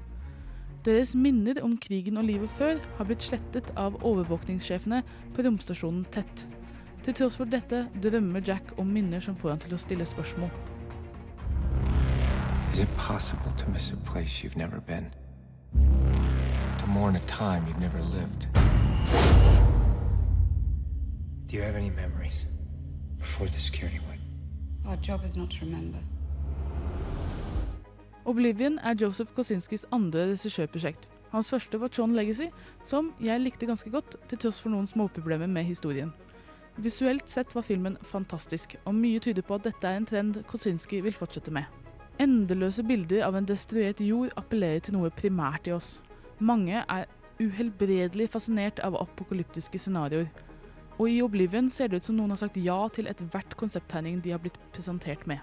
A: Deres minner om krigen og livet før har blitt slettet av overvåkningssjefene på romstasjonen Tett. Til tross for dette drømmer Jack om minner som får han til å stille spørsmål.
S: Is it possible to miss a place you've never been? To mourn a time you've never lived? Do you have any memories before the security went?
A: Oblivion er Joseph Kosinskis andre regissørprosjekt. Hans første var Tron Legacy, som jeg likte ganske godt, til tross for noen småproblemer med historien. Visuelt sett var filmen fantastisk, og mye tyder på at dette er en trend Kosinski vil fortsette med. Endeløse bilder av en destruert jord appellerer til noe primært i oss. Mange er uhelbredelig fascinert av apokalyptiske scenarioer. Og i Oblivion ser det ut som noen har sagt ja til ethvert konsepttegning de har blitt presentert med.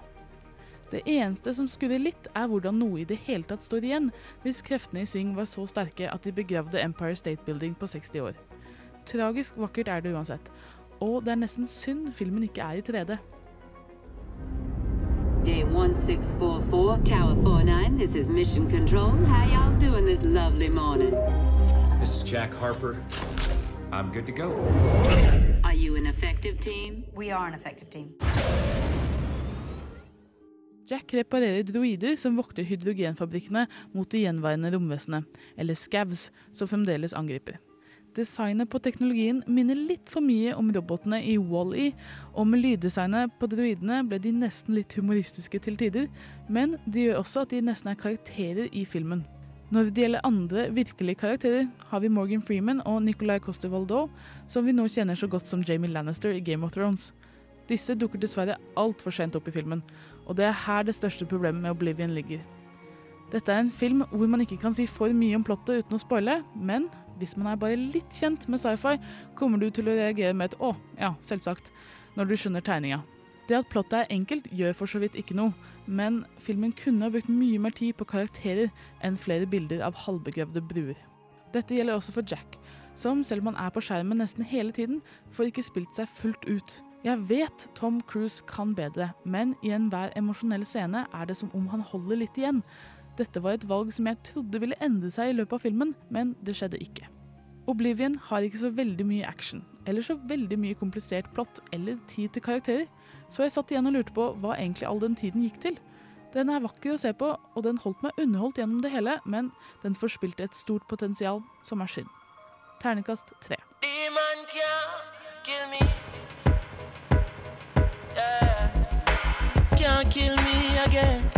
A: Det eneste som skurrer litt, er hvordan noe i det hele tatt står igjen, hvis kreftene i sving var så sterke at de begravde Empire State Building på 60 år. Tragisk vakkert er det uansett, og det er nesten synd filmen ikke er i 3D.
U: Day 1644, Tower 49, this is Mission Control. How y'all doing this lovely morning?
S: This is Jack Harper. I'm good to go.
U: Are you an effective team?
T: We are an effective team.
A: Jack reparerer droider som vokter hydrogenfabrikkene mot de gjenværende romvesenet, eller scavs, som fremdeles angriper. Designet på teknologien minner litt for mye om robotene i Wall-E, og med lyddesignet på droidene ble de nesten litt humoristiske til tider, men det gjør også at de nesten er karakterer i filmen. Når det gjelder andre virkelige karakterer, har vi Morgan Freeman og Nicolai Coster-Waldau, som vi nå kjenner så godt som Jamie Lannister i Game of Thrones. Disse dukker dessverre altfor sent opp i filmen, og det er her det største problemet med Oblivion ligger. Dette er en film hvor man ikke kan si for mye om plottet uten å spoile, men hvis man er bare litt kjent med sci-fi, kommer du til å reagere med et 'å, ja, selvsagt', når du skjønner tegninga. Det at plottet er enkelt, gjør for så vidt ikke noe, men filmen kunne ha brukt mye mer tid på karakterer enn flere bilder av halvbegravde bruer. Dette gjelder også for Jack, som selv om han er på skjermen nesten hele tiden, får ikke spilt seg fullt ut. Jeg vet Tom Cruise kan bedre, men i enhver emosjonell scene er det som om han holder litt igjen. Dette var et valg som jeg trodde ville endre seg i løpet av filmen, men det skjedde ikke. Oblivion har ikke så veldig mye action, eller så veldig mye komplisert plott eller tid til karakterer, så jeg satt igjen og lurte på hva egentlig all den tiden gikk til. Den er vakker å se på, og den holdt meg underholdt gjennom det hele, men den forspilte et stort potensial, som er synd. Ternekast tre.
N: Can't kill me again.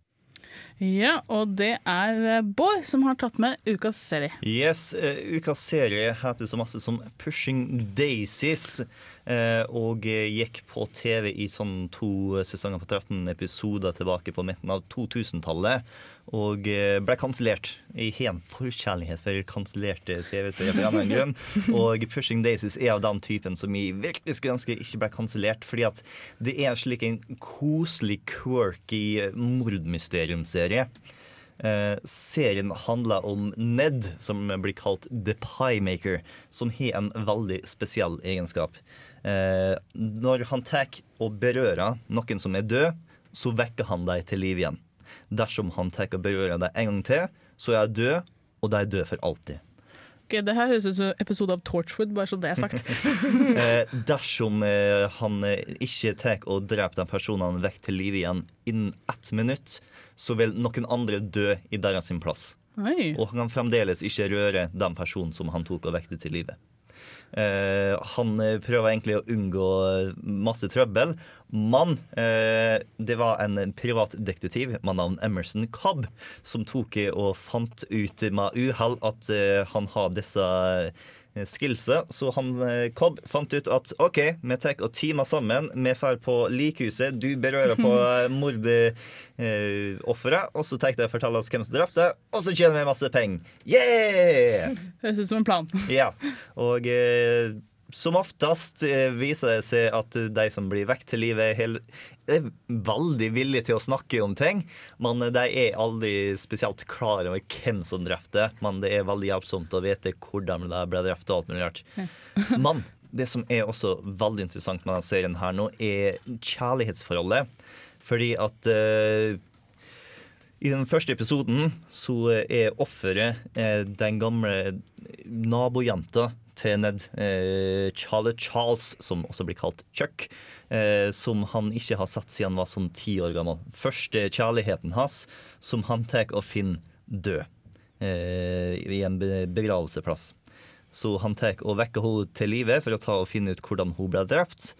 A: Ja, og det er eh, Bård som har tatt med ukas serie.
B: Yes, eh, Ukas serie heter så masse som Pushing Daisies. eh, og gikk på TV i sånn to sesonger på 13 episoder tilbake på midten av 2000-tallet. Og eh, ble kansellert. Jeg har en forkjærlighet for kansellerte TV-serier. for en grunn. Og Pushing Daisies er av den typen som jeg virkelig skulle ønske ikke ble kansellert. Fordi at det er slik en koselig, quirky mordmysteriumserie. Eh, serien handler om Ned, som blir kalt The Pie Maker, som har en veldig spesiell egenskap. Eh, når han tar og berører noen som er død, så vekker han dem til liv igjen. Dersom han tar og berører deg en gang til, så er jeg død, og de er døde for alltid.
A: Ok, det her høres ut som en episode av Torchwood, bare så det er sagt.
B: Eh, dersom eh, han eh, ikke tar og dreper den personen vekk til live igjen innen ett minutt, så vil noen andre dø i deres plass.
A: Oi.
B: Og han kan fremdeles ikke røre den personen som han tok og vekket til live. Eh, han eh, prøver egentlig å unngå masse trøbbel, men eh, det var en privatdetektiv med navn Emerson Cobb som tok og fant ut med uhell at han har disse eh, skillsa. Så han eh, Cobb fant ut at OK, vi tar og teamer sammen. Vi drar på likhuset. Du berører på mordofferet. og så tar jeg og forteller oss hvem som drepte, og så tjener vi masse penger. Yeah!
A: Høres ut som en plan.
B: Ja, og eh, som oftest eh, viser det seg at de som blir vekk til livet, er, er veldig villige til å snakke om ting. Men de er aldri spesielt klar over hvem som drepte. Men det er veldig hjelpsomt å vite hvordan de ble drept. og alt mulig rart. Men det som er også veldig interessant med denne serien her nå, er kjærlighetsforholdet. Fordi at uh, i den første episoden så er offeret eh, den gamle nabojenta til Ned, eh, Charlie Charles, som også blir kalt Chuck, eh, som han ikke har sett siden han var sånn ti år gammel. Første kjærligheten hans, som han tar og finner død eh, i en begravelseplass. Så han tar og vekker henne til live for å ta og finne ut hvordan hun ble drept.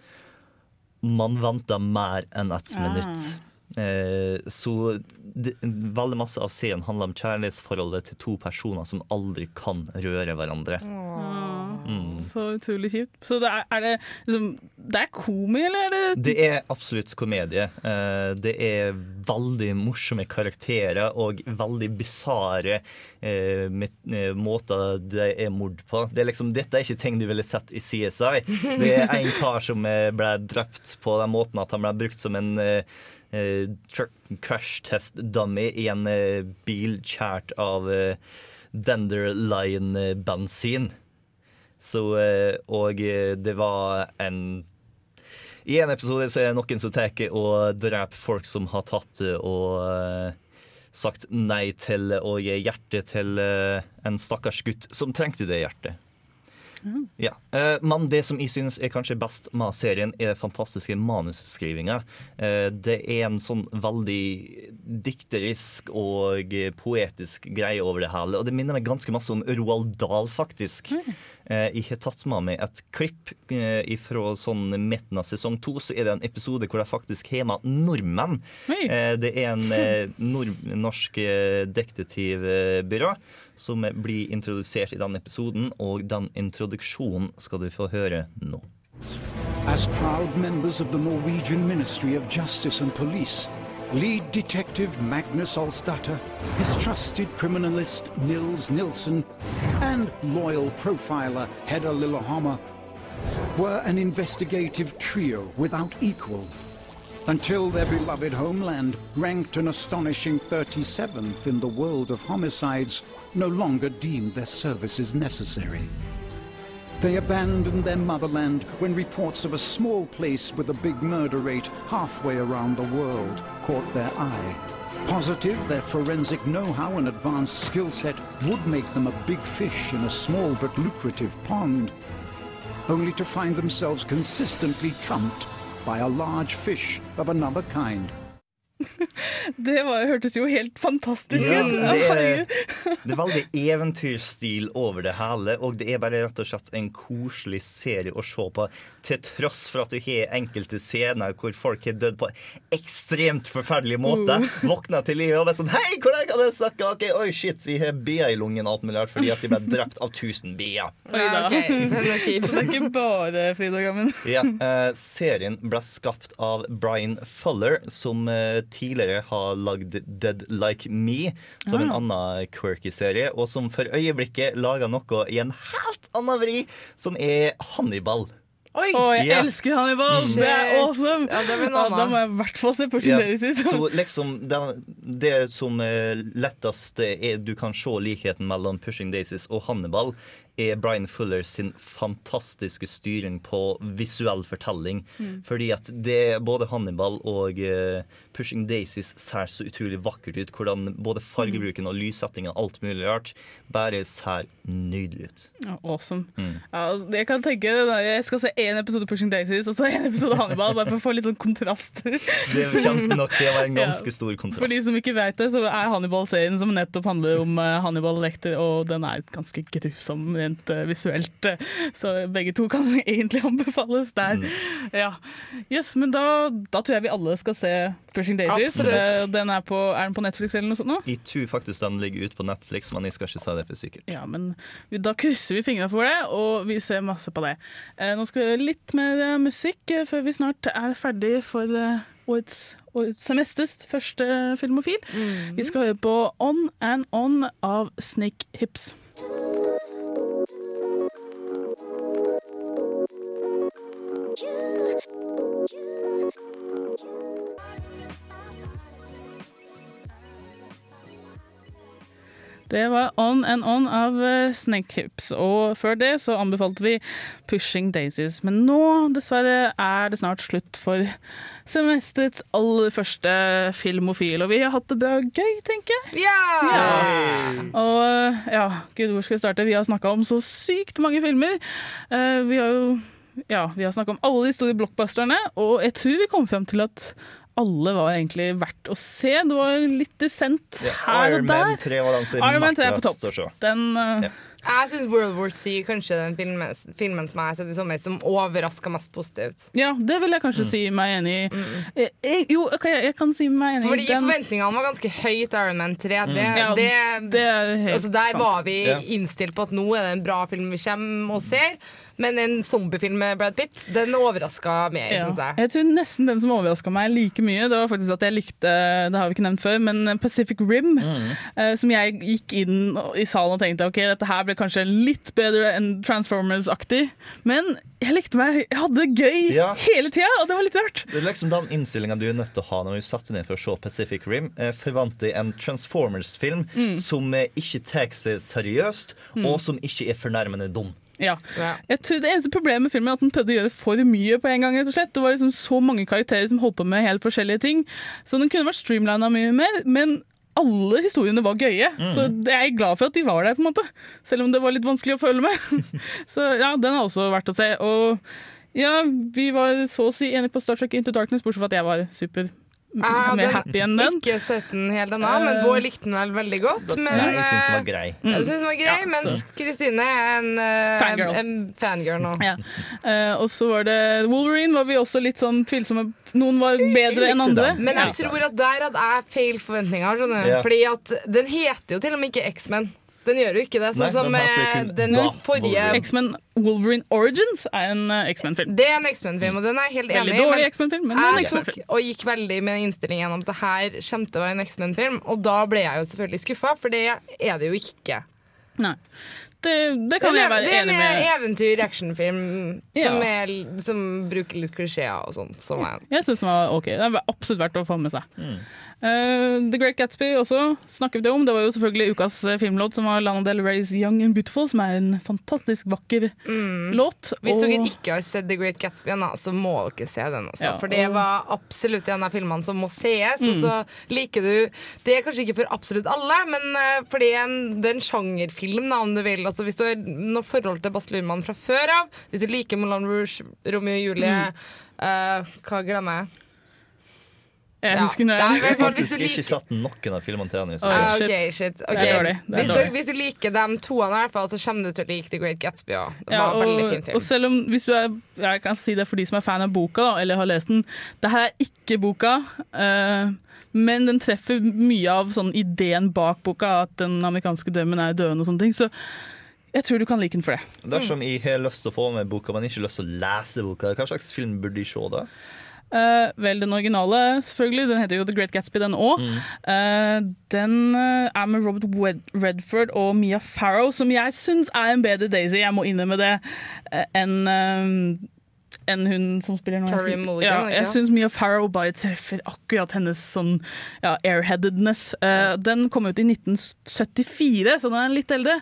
B: Man venter mer enn ett
A: Ah.
B: minutt. Eh, så det, veldig masse av serien handler om kjærlighetsforholdet til to personer som aldri kan røre hverandre. Mm.
A: Så utrolig kjipt. Så det er, er det liksom Det er komi, eller er det
B: Det er absolutt komedie. Eh, Det er veldig morsomme karakterer og veldig bisarre eh, eh, måter det er mord på. Det er liksom, dette er ikke ting du ville sett i CSI. Det er en kar som ble drept på den måten at han ble brukt som en crash test dummy i en bil kjært av Denderline-bensin. Så, eh, og eh, det var en I en episode så er det noen som tar og dreper folk som har tatt eh, og sagt nei til å gi hjerte til en stakkars gutt som trengte det hjertet. Ja, eh, Men det som jeg synes er kanskje best med serien, er fantastiske manusskrivinga. Det er en sånn veldig dikterisk og poetisk greie over det hele. Og det minner meg ganske masse om Roald Dahl, faktisk. Eh, jeg har tatt med meg et klipp eh, fra sånn midten av sesong to. Så er det en episode hvor de faktisk har med nordmenn. Eh, det er en eh, nord norsk eh, detektivbyrå som blir introdusert i den episoden, og den introduksjonen skal du få høre nå.
V: As proud members of the Norwegian Ministry of Justice and Police, lead detective Magnus Alsdatter, his trusted criminalist Nils Nilsson, and loyal profiler Hedda Lillehammer were an investigative trio without equal until their beloved homeland, ranked an astonishing 37th in the world of homicides, no longer deemed their services necessary. They abandoned their motherland when reports of a small place with a big murder rate halfway around the world caught their eye. Positive their forensic know-how and advanced skill set would make them a big fish in a small but lucrative pond, only to find themselves consistently trumped by a large fish of another kind.
A: Det var, hørtes jo helt fantastisk
B: Ja, det, det er veldig eventyrstil over det hele, og det er bare rett og slett en koselig serie å se på, til tross for at du har enkelte scener hvor folk har dødd på ekstremt forferdelig måte.
A: Uh.
B: Våkner til livet og bare sånn Hei, hvor er jeg kan jeg snakke? Ok, Oi, shit, vi har bier i lungen alt mulig rart fordi at de ble drept av 1000 bier.
A: Oi da.
C: ok, den er kjip.
A: Så det er ikke bare Frida-gammen.
B: Ja, eh, serien ble skapt av Brian Fuller, som eh, tidligere har lagd Dead Like Me, som en
A: Ah.
B: annen quirky serie, og som for øyeblikket lager noe i en helt annen vri, som er Hannibal.
C: Oi!
A: Å, jeg
B: yeah.
A: elsker Hannibal! Det er awesome!
C: Ja, det
A: Ja, da må jeg i hvert fall se på
B: Ja,
A: Yeah.
B: så liksom det, det som lettest er du kan se likheten mellom Pushing Daisies og Hannibal, er Brian Fuller sin fantastiske styring på visuell fortelling.
A: Mm.
B: Fordi at det både Hannibal og uh, Pushing Daisies ser så utrolig vakkert ut. Hvordan både fargebruken og lyssettingen og alt mulig rart bare ser nydelig ut.
A: Ja, awesome.
B: Mm.
A: Ja, jeg kan tenke Jeg skal se én episode Pushing Daisies og så en episode Hannibal, bare for å få litt sånn kontrast.
B: Det kommer nok til å være en ganske stor kontrast.
A: For de som ikke vet det, så er Hannibal-serien som nettopp handler om eh, Hannibal Lekter, og den er ganske grusom rent eh, visuelt. eh, Så begge to kan egentlig anbefales der.
B: Mm.
A: Ja. Yes, men da, da tror jeg vi alle skal se Pushing Daisies. Eh, Den er, på, er den på Netflix eller noe sånt nå?
B: Jeg tror faktisk den ligger ute på Netflix, men jeg skal ikke si det for sikkert.
A: Ja, men vi- da krysser vi fingrene for det, og vi ser masse på det. Eh, nå skal vi høre litt mer musikk før vi snart er ferdig for årets, årets semesters første filmofil. Vi skal høre på On and On av Snake Hips. Det var On and On av eh, Snake Hips. Og før det så anbefalte vi Pushing Daisies. Men nå, dessverre, er det snart slutt for semesterets aller første filmofil. Og vi har hatt det bra gøy, tenker jeg.
C: Ja!
A: Og eh, ja, gud, hvor skal vi starte? Vi har snakka om så sykt mange filmer. Eh, Vi har jo ja, vi har snakka om alle de store blockbusterne, og jeg tror vi kom frem til at alle var egentlig verdt å se. Det var litt dissent
B: Ja,
A: her og der.
B: Iron Man 3 var den som
A: Iron Man 3 er på topp. Den, uh...
B: Ja.
C: Jeg syns World War C kanskje den filmen, filmen som jeg har sett i sommer som overraska mest positivt.
A: Ja, det vil jeg kanskje si meg enig i. Mm. Jeg, jo, okay, jeg kan si meg enig i
C: Fordi
A: den.
C: forventningene var ganske høye til Iron Man 3. Det,
A: Mm. Ja,
C: det,
A: det er helt
C: altså der
A: sant.
C: var vi innstilt på at nå er det en bra film vi kommer og ser. Men en zombiefilm med Brad Pitt, den overraska meg,
A: Ja.
C: syns jeg.
A: Jeg tror nesten den som overraska meg like mye, det var faktisk at jeg likte Det har vi ikke nevnt før, men Pacific Rim. eh, som jeg gikk inn i salen og tenkte ok, dette her ble kanskje litt bedre enn Transformers-aktig. Men jeg likte meg, jeg hadde det gøy
B: Ja.
A: hele tida, og det var litt rart.
B: Det er liksom den innstillinga du er nødt til å ha når du deg ned for å se Pacific Rim. Eh, Forventer en Transformers-film
A: Mm.
B: som ikke tar seg seriøst,
A: Mm.
B: og som ikke er fornærmende dum.
A: Ja. Jeg tror Det eneste problemet med filmen er at den prøvde å gjøre for mye på en gang. rett og slett. Det var liksom så mange karakterer som holdt på med helt forskjellige ting. Så den kunne vært streamlina mye mer, men alle historiene var gøye.
W: Mm.
A: Så det er jeg glad for at de var der, på en måte. Selv om det var litt vanskelig å følge med. så ja, den er også verdt å se. Og ja, vi var så å si enige på Star Trek Into Darkness, bortsett fra at jeg var super
C: Jeg
A: mer happy enn den.
C: Ikke sett den helt ennå, men
A: Eh,
C: Bård likte den vel veldig godt. Men,
B: Nei, jeg syns den var
C: eh,
B: grei.
A: Mm.
C: Jeg synes den var grei,
A: Ja,
C: mens. Kristine er en, eh,
A: Fangirl.
C: en fangirl nå.
A: Ja. Uh, og så var det Wolverine var vi også litt sånn tvilsomme. Noen var bedre enn andre.
C: Men jeg tror at der hadde jeg feil forventninger. Skjønner?
A: Ja.
C: Fordi at den heter jo til og med ikke X-Men. Den gjør jo ikke det. Sånn som
A: den
C: eh, den forrige
A: X-Men Wolverine Origins er en eh, X-Men-film.
C: Det er en X-Men-film, og den er jeg helt
A: Veldig
C: enig i.
A: dårlig X-Men-film, men en X-Men-film.
C: og gikk veldig med innstillingen om at det her kommer til å være en X-Men-film, og da ble jeg jo selvfølgelig skuffa, for det er det jo ikke.
A: Nei. Det, det kan
C: Det er-
A: jeg være
C: det er
A: enig
C: en eventyr, actionfilm,
A: Ja.
C: som, er, som bruker litt klisjeer og sånn. Som er
A: Jeg syns den var ok. Det er absolutt verdt å få med seg.
C: Mm.
A: Uh, The Great Gatsby også snakket vi om. Det var jo selvfølgelig ukas eh, filmlåt, som var Lana Del Rey's Young and Beautiful, som er en fantastisk vakker låt.
C: Mm. Hvis dere ikke har sett The Great Gatsby ennå, så må dere se den. Også,
A: Ja,
C: for det
A: og-
C: var absolutt en av filmene som må sees.
A: Mm.
C: Og så liker du Det er kanskje ikke for absolutt alle, men uh, for det er en, det er en sjangerfilm, da, om du vil. Altså, hvis du har noe forhold til Baz Luhrmann fra før av, hvis du liker Moulin Rouge, Romeo og Julie
A: Mm.
C: uh, Hva glemmer jeg?
A: Jeg
C: Ja,
A: husker
C: er
B: Jeg har faktisk ikke satt noen av filmene til henne. så-
C: Ah,
A: shit.
C: Okay.
A: Det er Det er
C: Hvis, du, hvis du liker de toene, i hvert fall, så kommer du til å like The Great Gatsby òg. Det
A: Ja,
C: var en veldig
A: og,
C: fin film.
A: og selv om hvis du er Jeg kan si det for de som er fan av boka, da, eller har lest den. Det her er ikke boka, Uh, men den treffer mye av sånn ideen bak boka, at den amerikanske drømmen er døende og sånne ting. Så jeg tror du kan like den for det.
B: Dersom jeg har lyst til å få med boka, men ikke lyst til å lese boka, hva slags film burde jeg se da?
A: Uh, vel, den originale, selvfølgelig. Den heter jo The Great Gatsby, den òg.
B: Mm.
A: den uh, er med Robert Wed Redford og Mia Farrow, som jeg syns er en bedre Daisy, jeg må innrømme det, enn enn hun som spiller nå.
C: Mulligan,
A: Ja, jeg syns Mia Farrow bare treffer akkurat hennes sånn ja, airheadedness. Uh, den kom ut i 1974, så den er litt eldre,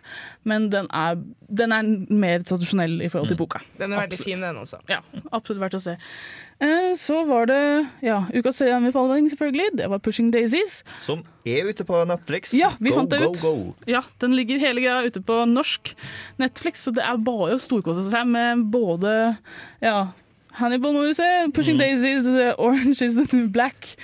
A: men den er, den er mer tradisjonell i forhold til boka.
C: Den er veldig
A: Absolutt.
C: fin, den også.
A: Ja, absolutt verdt å se. Uh, Så var det ja, ukas serieanbefaling, selvfølgelig. Det var 'Pushing Daisies'.
B: Som er ute på Netflix.
A: Ja, vi
B: go,
A: fant det ut.
B: Go.
A: Ja, Den ligger hele greia ute på norsk Netflix, så det er bare å storkose seg med både ja, Hannibal, må vi se, 'Pushing
B: Mm.
A: Daisies', eh, 'Orange is the New Black'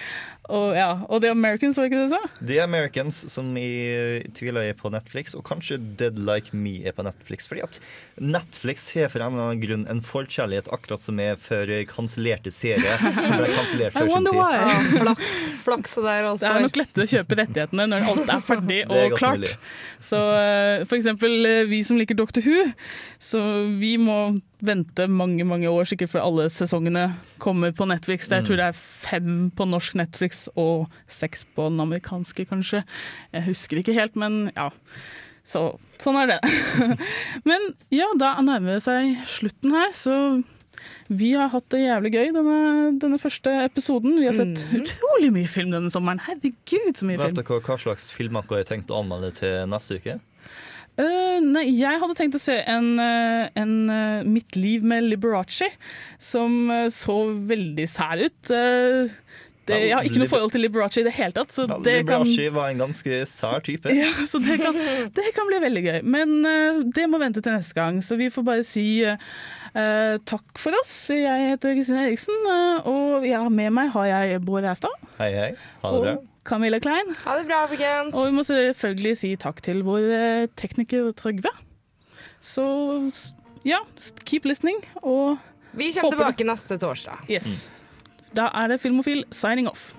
A: og, ja, og 'The Americans', var ikke det du sa?
B: The Americans, som jeg tviler er på Netflix, og kanskje Dead Like Me er på Netflix. Fordi at Netflix har for en eller annen grunn en forkjærlighet akkurat som er for kansellerte serier. Som ble kansellert før sin tid.
C: Ja, flaks. Flaks der også.
A: Det er nok lettere å kjøpe rettighetene når alt er ferdig og
B: er
A: klart.
B: mulig.
A: Så eh, for eksempel eh, vi som liker Doctor Who, så vi må vente mange mange år sikkert før alle sesongene kommer på Netflix. Jeg
B: Mm.
A: tror det er fem på norsk Netflix og seks på den amerikanske, kanskje. Jeg husker ikke helt, men ja. Så sånn er det. men ja, da nærmer det seg slutten her, så vi har hatt det jævlig gøy denne, denne første episoden. Vi har sett utrolig mye film denne sommeren. Herregud, så mye
B: Vet
A: film.
B: dere hva slags filmer dere har tenkt å anmelde til neste uke?
A: Eh, nei, jeg hadde tenkt å se en, eh, en uh, Mitt liv med Liberace, som uh, så veldig sær ut. Det, jeg har ikke noe forhold til Liberace i det hele tatt, så det kan,
B: Liberace var en ganske sær type.
A: ja, så det, kan, det kan bli veldig gøy. Men det må vente til neste gang, så vi får bare si takk for oss. Jeg heter Kristine Eriksen, og ja, med meg har jeg Bård Reistad.
B: Hei, hei. Ha det bra.
A: Camilla Klein.
C: Ha det bra, folkens.
A: Og vi må selvfølgelig si takk til vår eh, tekniker Trygve. Så ja, keep listening. Og
C: Vi kommer tilbake neste torsdag.
A: Yes. Da er det Filmofil signing off.